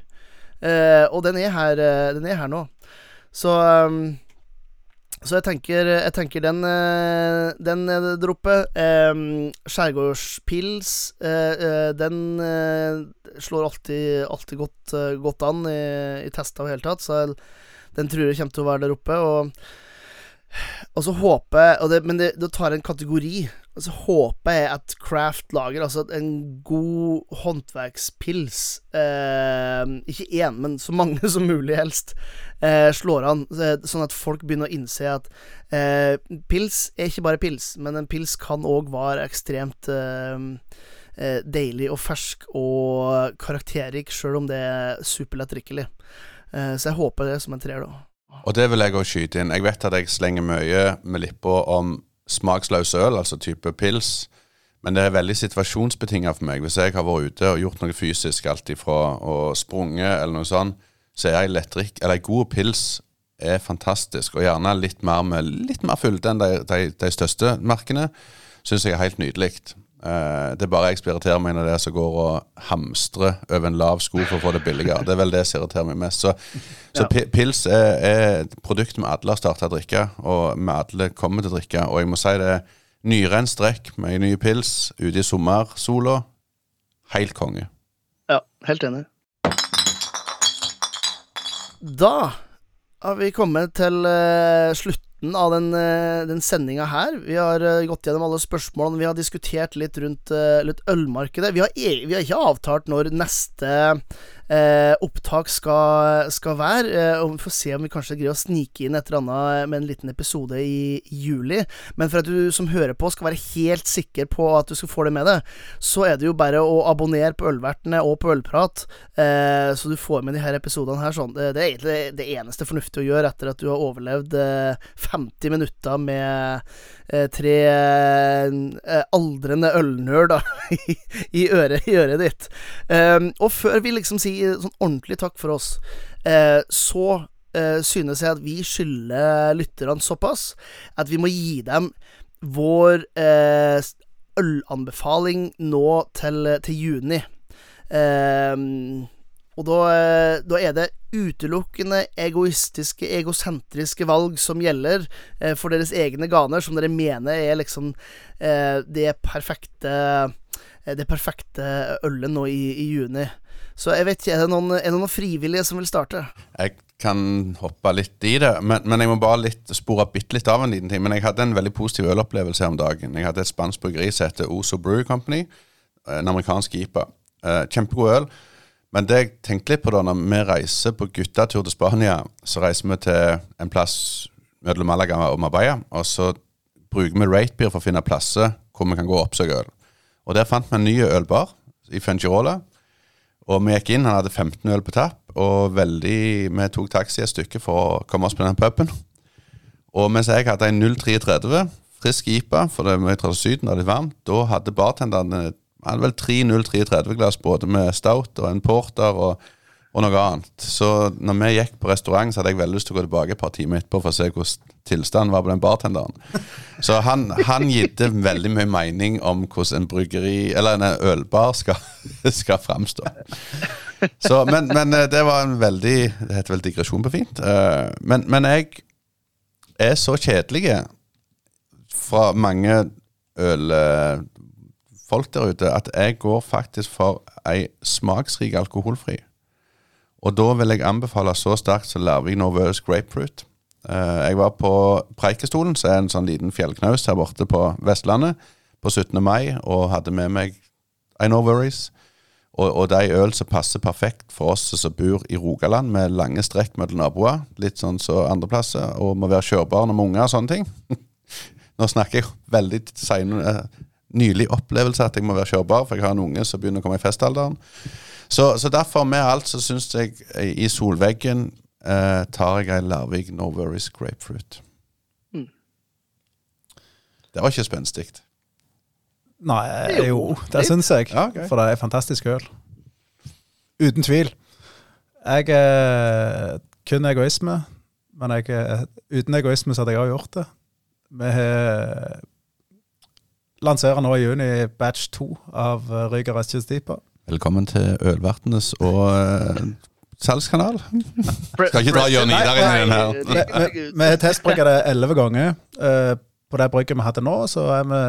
Og den er her, den er her nå. Så um, så jeg tenker, jeg tenker den, eh, den droppet. eh, Skjærgårdspils eh, Den slår alltid, alltid godt, godt an i, i tester og hele tatt, så den tror jeg kommer til å være der oppe. Og, og så håper jeg Men det, det tar en kategori. Og så håper jeg at Craft lager altså en god håndverkspils eh, Ikke én, men så mange som mulig, helst. Eh, slår an, sånn at folk begynner å innse at eh, pils er ikke bare pils, men en pils kan òg være ekstremt eh, eh, deilig og fersk og karakterrik, sjøl om det er superlettdrikkelig. Eh, så jeg håper det som en treer, da. Og det vil jeg òg skyte inn. Jeg vet at jeg slenger mye med lippa om smaksløs øl, altså type pils. Men det er veldig situasjonsbetinga for meg. Hvis jeg har vært ute og gjort noe fysisk, alt ifra å sprunge eller noe sånt, så er ei lettdrikk Eller god pils er fantastisk, og gjerne litt mer med litt mer fylde enn de, de, de største merkene. Syns jeg er helt nydelig. Eh, det er bare jeg som irriterer meg når det er som går og hamstrer over en lav sko for å få det billigere. Det er vel det som irriterer meg mest. Så, så pi- pils er, er et produkt vi alle har starta å drikke, og vi alle kommer til å drikke. Og jeg må si det er nyrens strekk med en ny pils ute i sommersola. Helt konge. Ja, helt enig. Da har vi kommet til eh, slutten av den, uh, den sendinga her. Vi har eh, gått gjennom alle spørsmålene. Vi har diskutert litt rundt eh, litt ølmarkedet. Vi har, e vi har ikke avtalt når neste eh, opptak skal, skal være. eh, og Vi får se om vi kanskje greier å snike inn et eller annet med en liten episode i, juli. Men for at du som hører på skal være helt sikker på at du skal få det med deg, så er det jo bare å abonnere på Ølvertene og på Ølprat, eh, så du får med de her episodene her sånn. Det, er egentlig det eneste fornuftige å gjøre etter at du har overlevd eh, 50 minutter med eh, tre eh, aldrende ølnerder i, i, i øret ditt. Og før vi liksom sier si sånn ordentlig takk for oss, eh, så eh, synes jeg at vi skylder lytterne såpass at vi må gi dem vår eh, ølanbefaling nå til, til juni. Eh, og da, eh, da, er det utelukkende egoistiske, egosentriske valg som gjelder eh, for deres egne ganer, som dere mener er liksom eh, det perfekte det perfekte ølet nå i, i, juni. Så jeg vet ikke, er det, noen, er det noen frivillige som vil starte? Jeg kan hoppe litt i det, men, men jeg må bare litt spore bitte litt av en liten ting. Men jeg hadde en veldig positiv ølopplevelse her om dagen. Jeg hadde et spansk bryggeri som heter Oso Brew Company. En amerikansk IPA. Eh, kjempegod øl. Men det jeg tenkte litt på da, når vi reiser på guttetur til Spania, så reiser vi til en plass mellom Malaga og Marbella, og så bruker vi ratebeer for å finne plasser hvor vi kan gå og oppsøke øl. Og der fant vi en ny ølbar i Fungirola. Og vi gikk inn, han hadde 15 øl på tapp, og veldig, vi tok taxi et stykke for å komme oss på den puben. Og mens jeg hadde en 033, frisk IPA, for det var fra Syden, det er litt varmt, da hadde bartenderen hadde vel tre 033-glass både med stout og en porter og og noe annet. Så når vi gikk på restaurant, så hadde jeg veldig lyst til å gå tilbake et par timer etterpå for å se hvordan tilstanden var på den bartenderen. Så han, han gitte veldig mye mening om hvordan en bryggeri, eller en ølbar skal, skal framstå. Så, men, men, eh, det var en veldig Det heter vel digresjon på fint. Eh, men, men jeg er så kjedelig fra mange ølfolk der ute at jeg går faktisk for ei smaksrik alkoholfri. Og da vil jeg anbefale så sterkt som Larvik Norvøs Grapefruit. Uh, jeg var på Preikestolen, som er en sånn liten fjellknaus her borte på Vestlandet, på 17. mai, og hadde med meg I Know Worries. Og, og det er øl som passer perfekt for oss som bor i Rogaland, med lange strekk mellom naboer. Litt sånn som så andreplasser, og må være kjørbar når vi unger og sånne ting. Nå snakker jeg veldig sein, uh, nylig opplevelse at jeg må være kjørbar, for jeg har en unge som begynner å komme i festalderen. Så, så derfor, med alt, så syns jeg i solveggen eh, tar jeg ei Larvik No Worries Grapefruit. Mm. Det var ikke spenstig. Nei, jo, jo det syns jeg. Ja, okay. For det er fantastisk øl. Uten tvil. Jeg er kun egoisme, men jeg, uten egoisme så hadde jeg òg gjort det. Vi lanserer nå i juni batch to av Ryger Restkjøttdypa. Velkommen til Ølvertenes og uh, salgskanal. Skal ikke dra Jørn Idar inn i den her. Vi har testbrygga det elleve ganger. Uh, på det brygget vi hadde nå, så har vi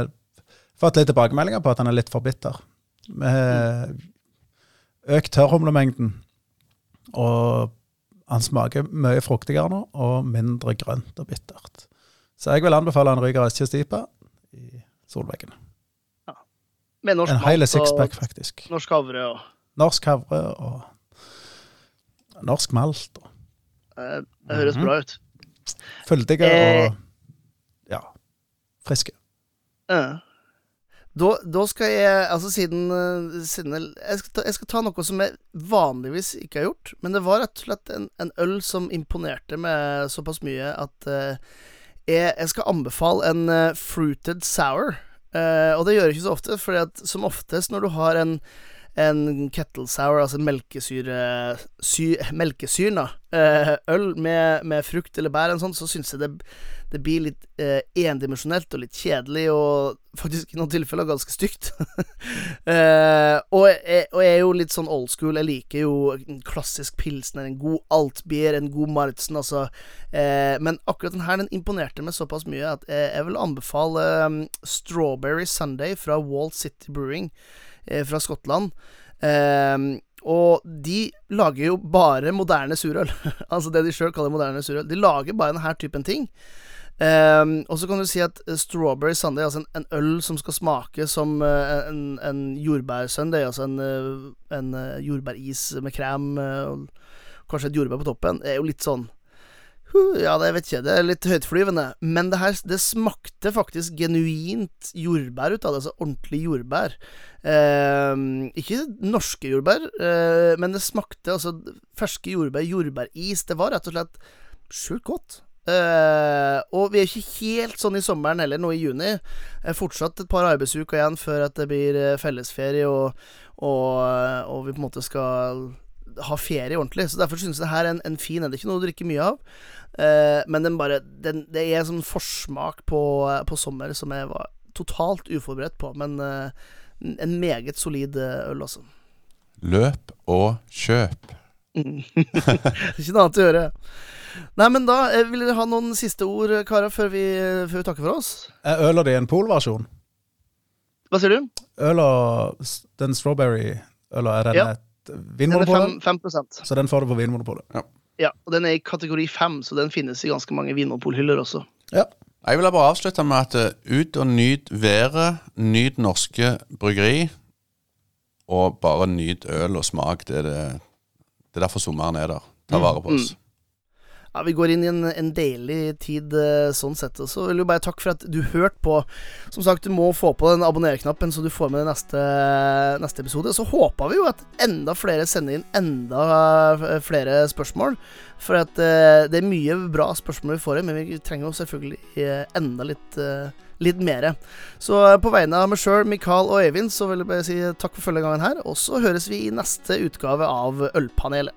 fått litt tilbakemeldinger på at den er litt for bitter. Vi har økt tørrhumlemengden, og han smaker mye fruktigere nå, og mindre grønt og bittert. Så jeg vil anbefale en Ryger Eskjestipa i solveggen. Med norsk en hele sixpack, faktisk. Norsk havre og Norsk havre og norsk malt. Og. Det, det høres mm -hmm. bra ut. Fyldige eh. og ja, friske. Uh. Da, da, skal jeg Altså, siden, siden jeg, skal ta, jeg, skal ta, noe som jeg vanligvis ikke har gjort. Men det var rett og slett en, en øl som imponerte meg såpass mye at uh, jeg, jeg, skal anbefale en uh, fruited sour. Uh, og det gjør jeg ikke så ofte, for som oftest når du har en, en kettle sour, altså melkesyre sy, Melkesyren, uh, øl med, med, frukt eller bær, sånt, så syns jeg det, det, blir litt eh, endimensjonelt og litt kjedelig, og faktisk i noen tilfeller ganske stygt. og, jeg, og, jeg, er jo litt sånn old school. Jeg liker jo en klassisk pilsner, en god altbier, en god Martzen, altså. men akkurat den her den imponerte meg såpass mye at jeg, jeg vil anbefale um, Strawberry Sunday fra Walt City Brewing eh, fra Skottland. Eh, og de lager jo bare moderne surøl. altså det de sjøl kaller moderne surøl. De lager bare denne typen ting. Um, og så kan du si at strawberry sunday, altså en, en øl som skal smake som uh, en, en jordbærsunday, altså en, uh, en uh, jordbæris med krem og kanskje et jordbær på toppen, er jo litt sånn ja, det vet ikke Det er litt høytflyvende. Men det her det smakte faktisk genuint jordbær ut av det. Altså ordentlig jordbær. Eh, ikke norske jordbær, eh, men det smakte altså ferske jordbær. Jordbæris. Det var rett og slett sjukt godt. Eh, og vi er ikke helt sånn i sommeren heller, nå i juni. Eh, fortsatt et par arbeidsuker igjen før at det blir eh, fellesferie, og, og, og vi på en måte skal ha ferie ordentlig. Så Derfor synes jeg det her er en, en fin en. Det er ikke noe å drikke mye av. Eh, men den bare den, Det er sånn forsmak på, på sommer som jeg var totalt uforberedt på. Men eh, en meget solid eh, øl, altså. Løp og kjøp. Det er ikke noe annet å gjøre. Nei, men da Vil dere ha noen siste ord, karer, før vi, før vi takker for oss? Er øla di en polversjon? Hva sier du? Øla, den strawberry-øla, er den Ja. et Den er 5, 5 Så den får du på Vinmonopolet. Ja, og den er i kategori 5, så den finnes i ganske mange vinmonopolhyller også. Ja. Jeg vil bare avslutte med at eh, ut og nyt været, nyt norske bryggeri, og bare nyt øl og smak. Det er, det, det er derfor sommeren er der. Ta vare på oss. Ja, Vi går inn i en, en deilig tid eh, sånn sett. Og så vil jeg bare takke for at du hørte på. Som sagt, du må få på den abonner-knappen, så du får med neste, neste episode. Så håper vi jo at enda flere sender inn enda eh, flere spørsmål. For at eh, det er mye bra spørsmål vi får inn, men vi trenger jo selvfølgelig enda litt Litt mere. Så på vegne av meg sjøl, Mikael og Øyvind, så vil jeg bare si takk for følget gangen her. Og så høres vi i neste utgave av Ølpanelet.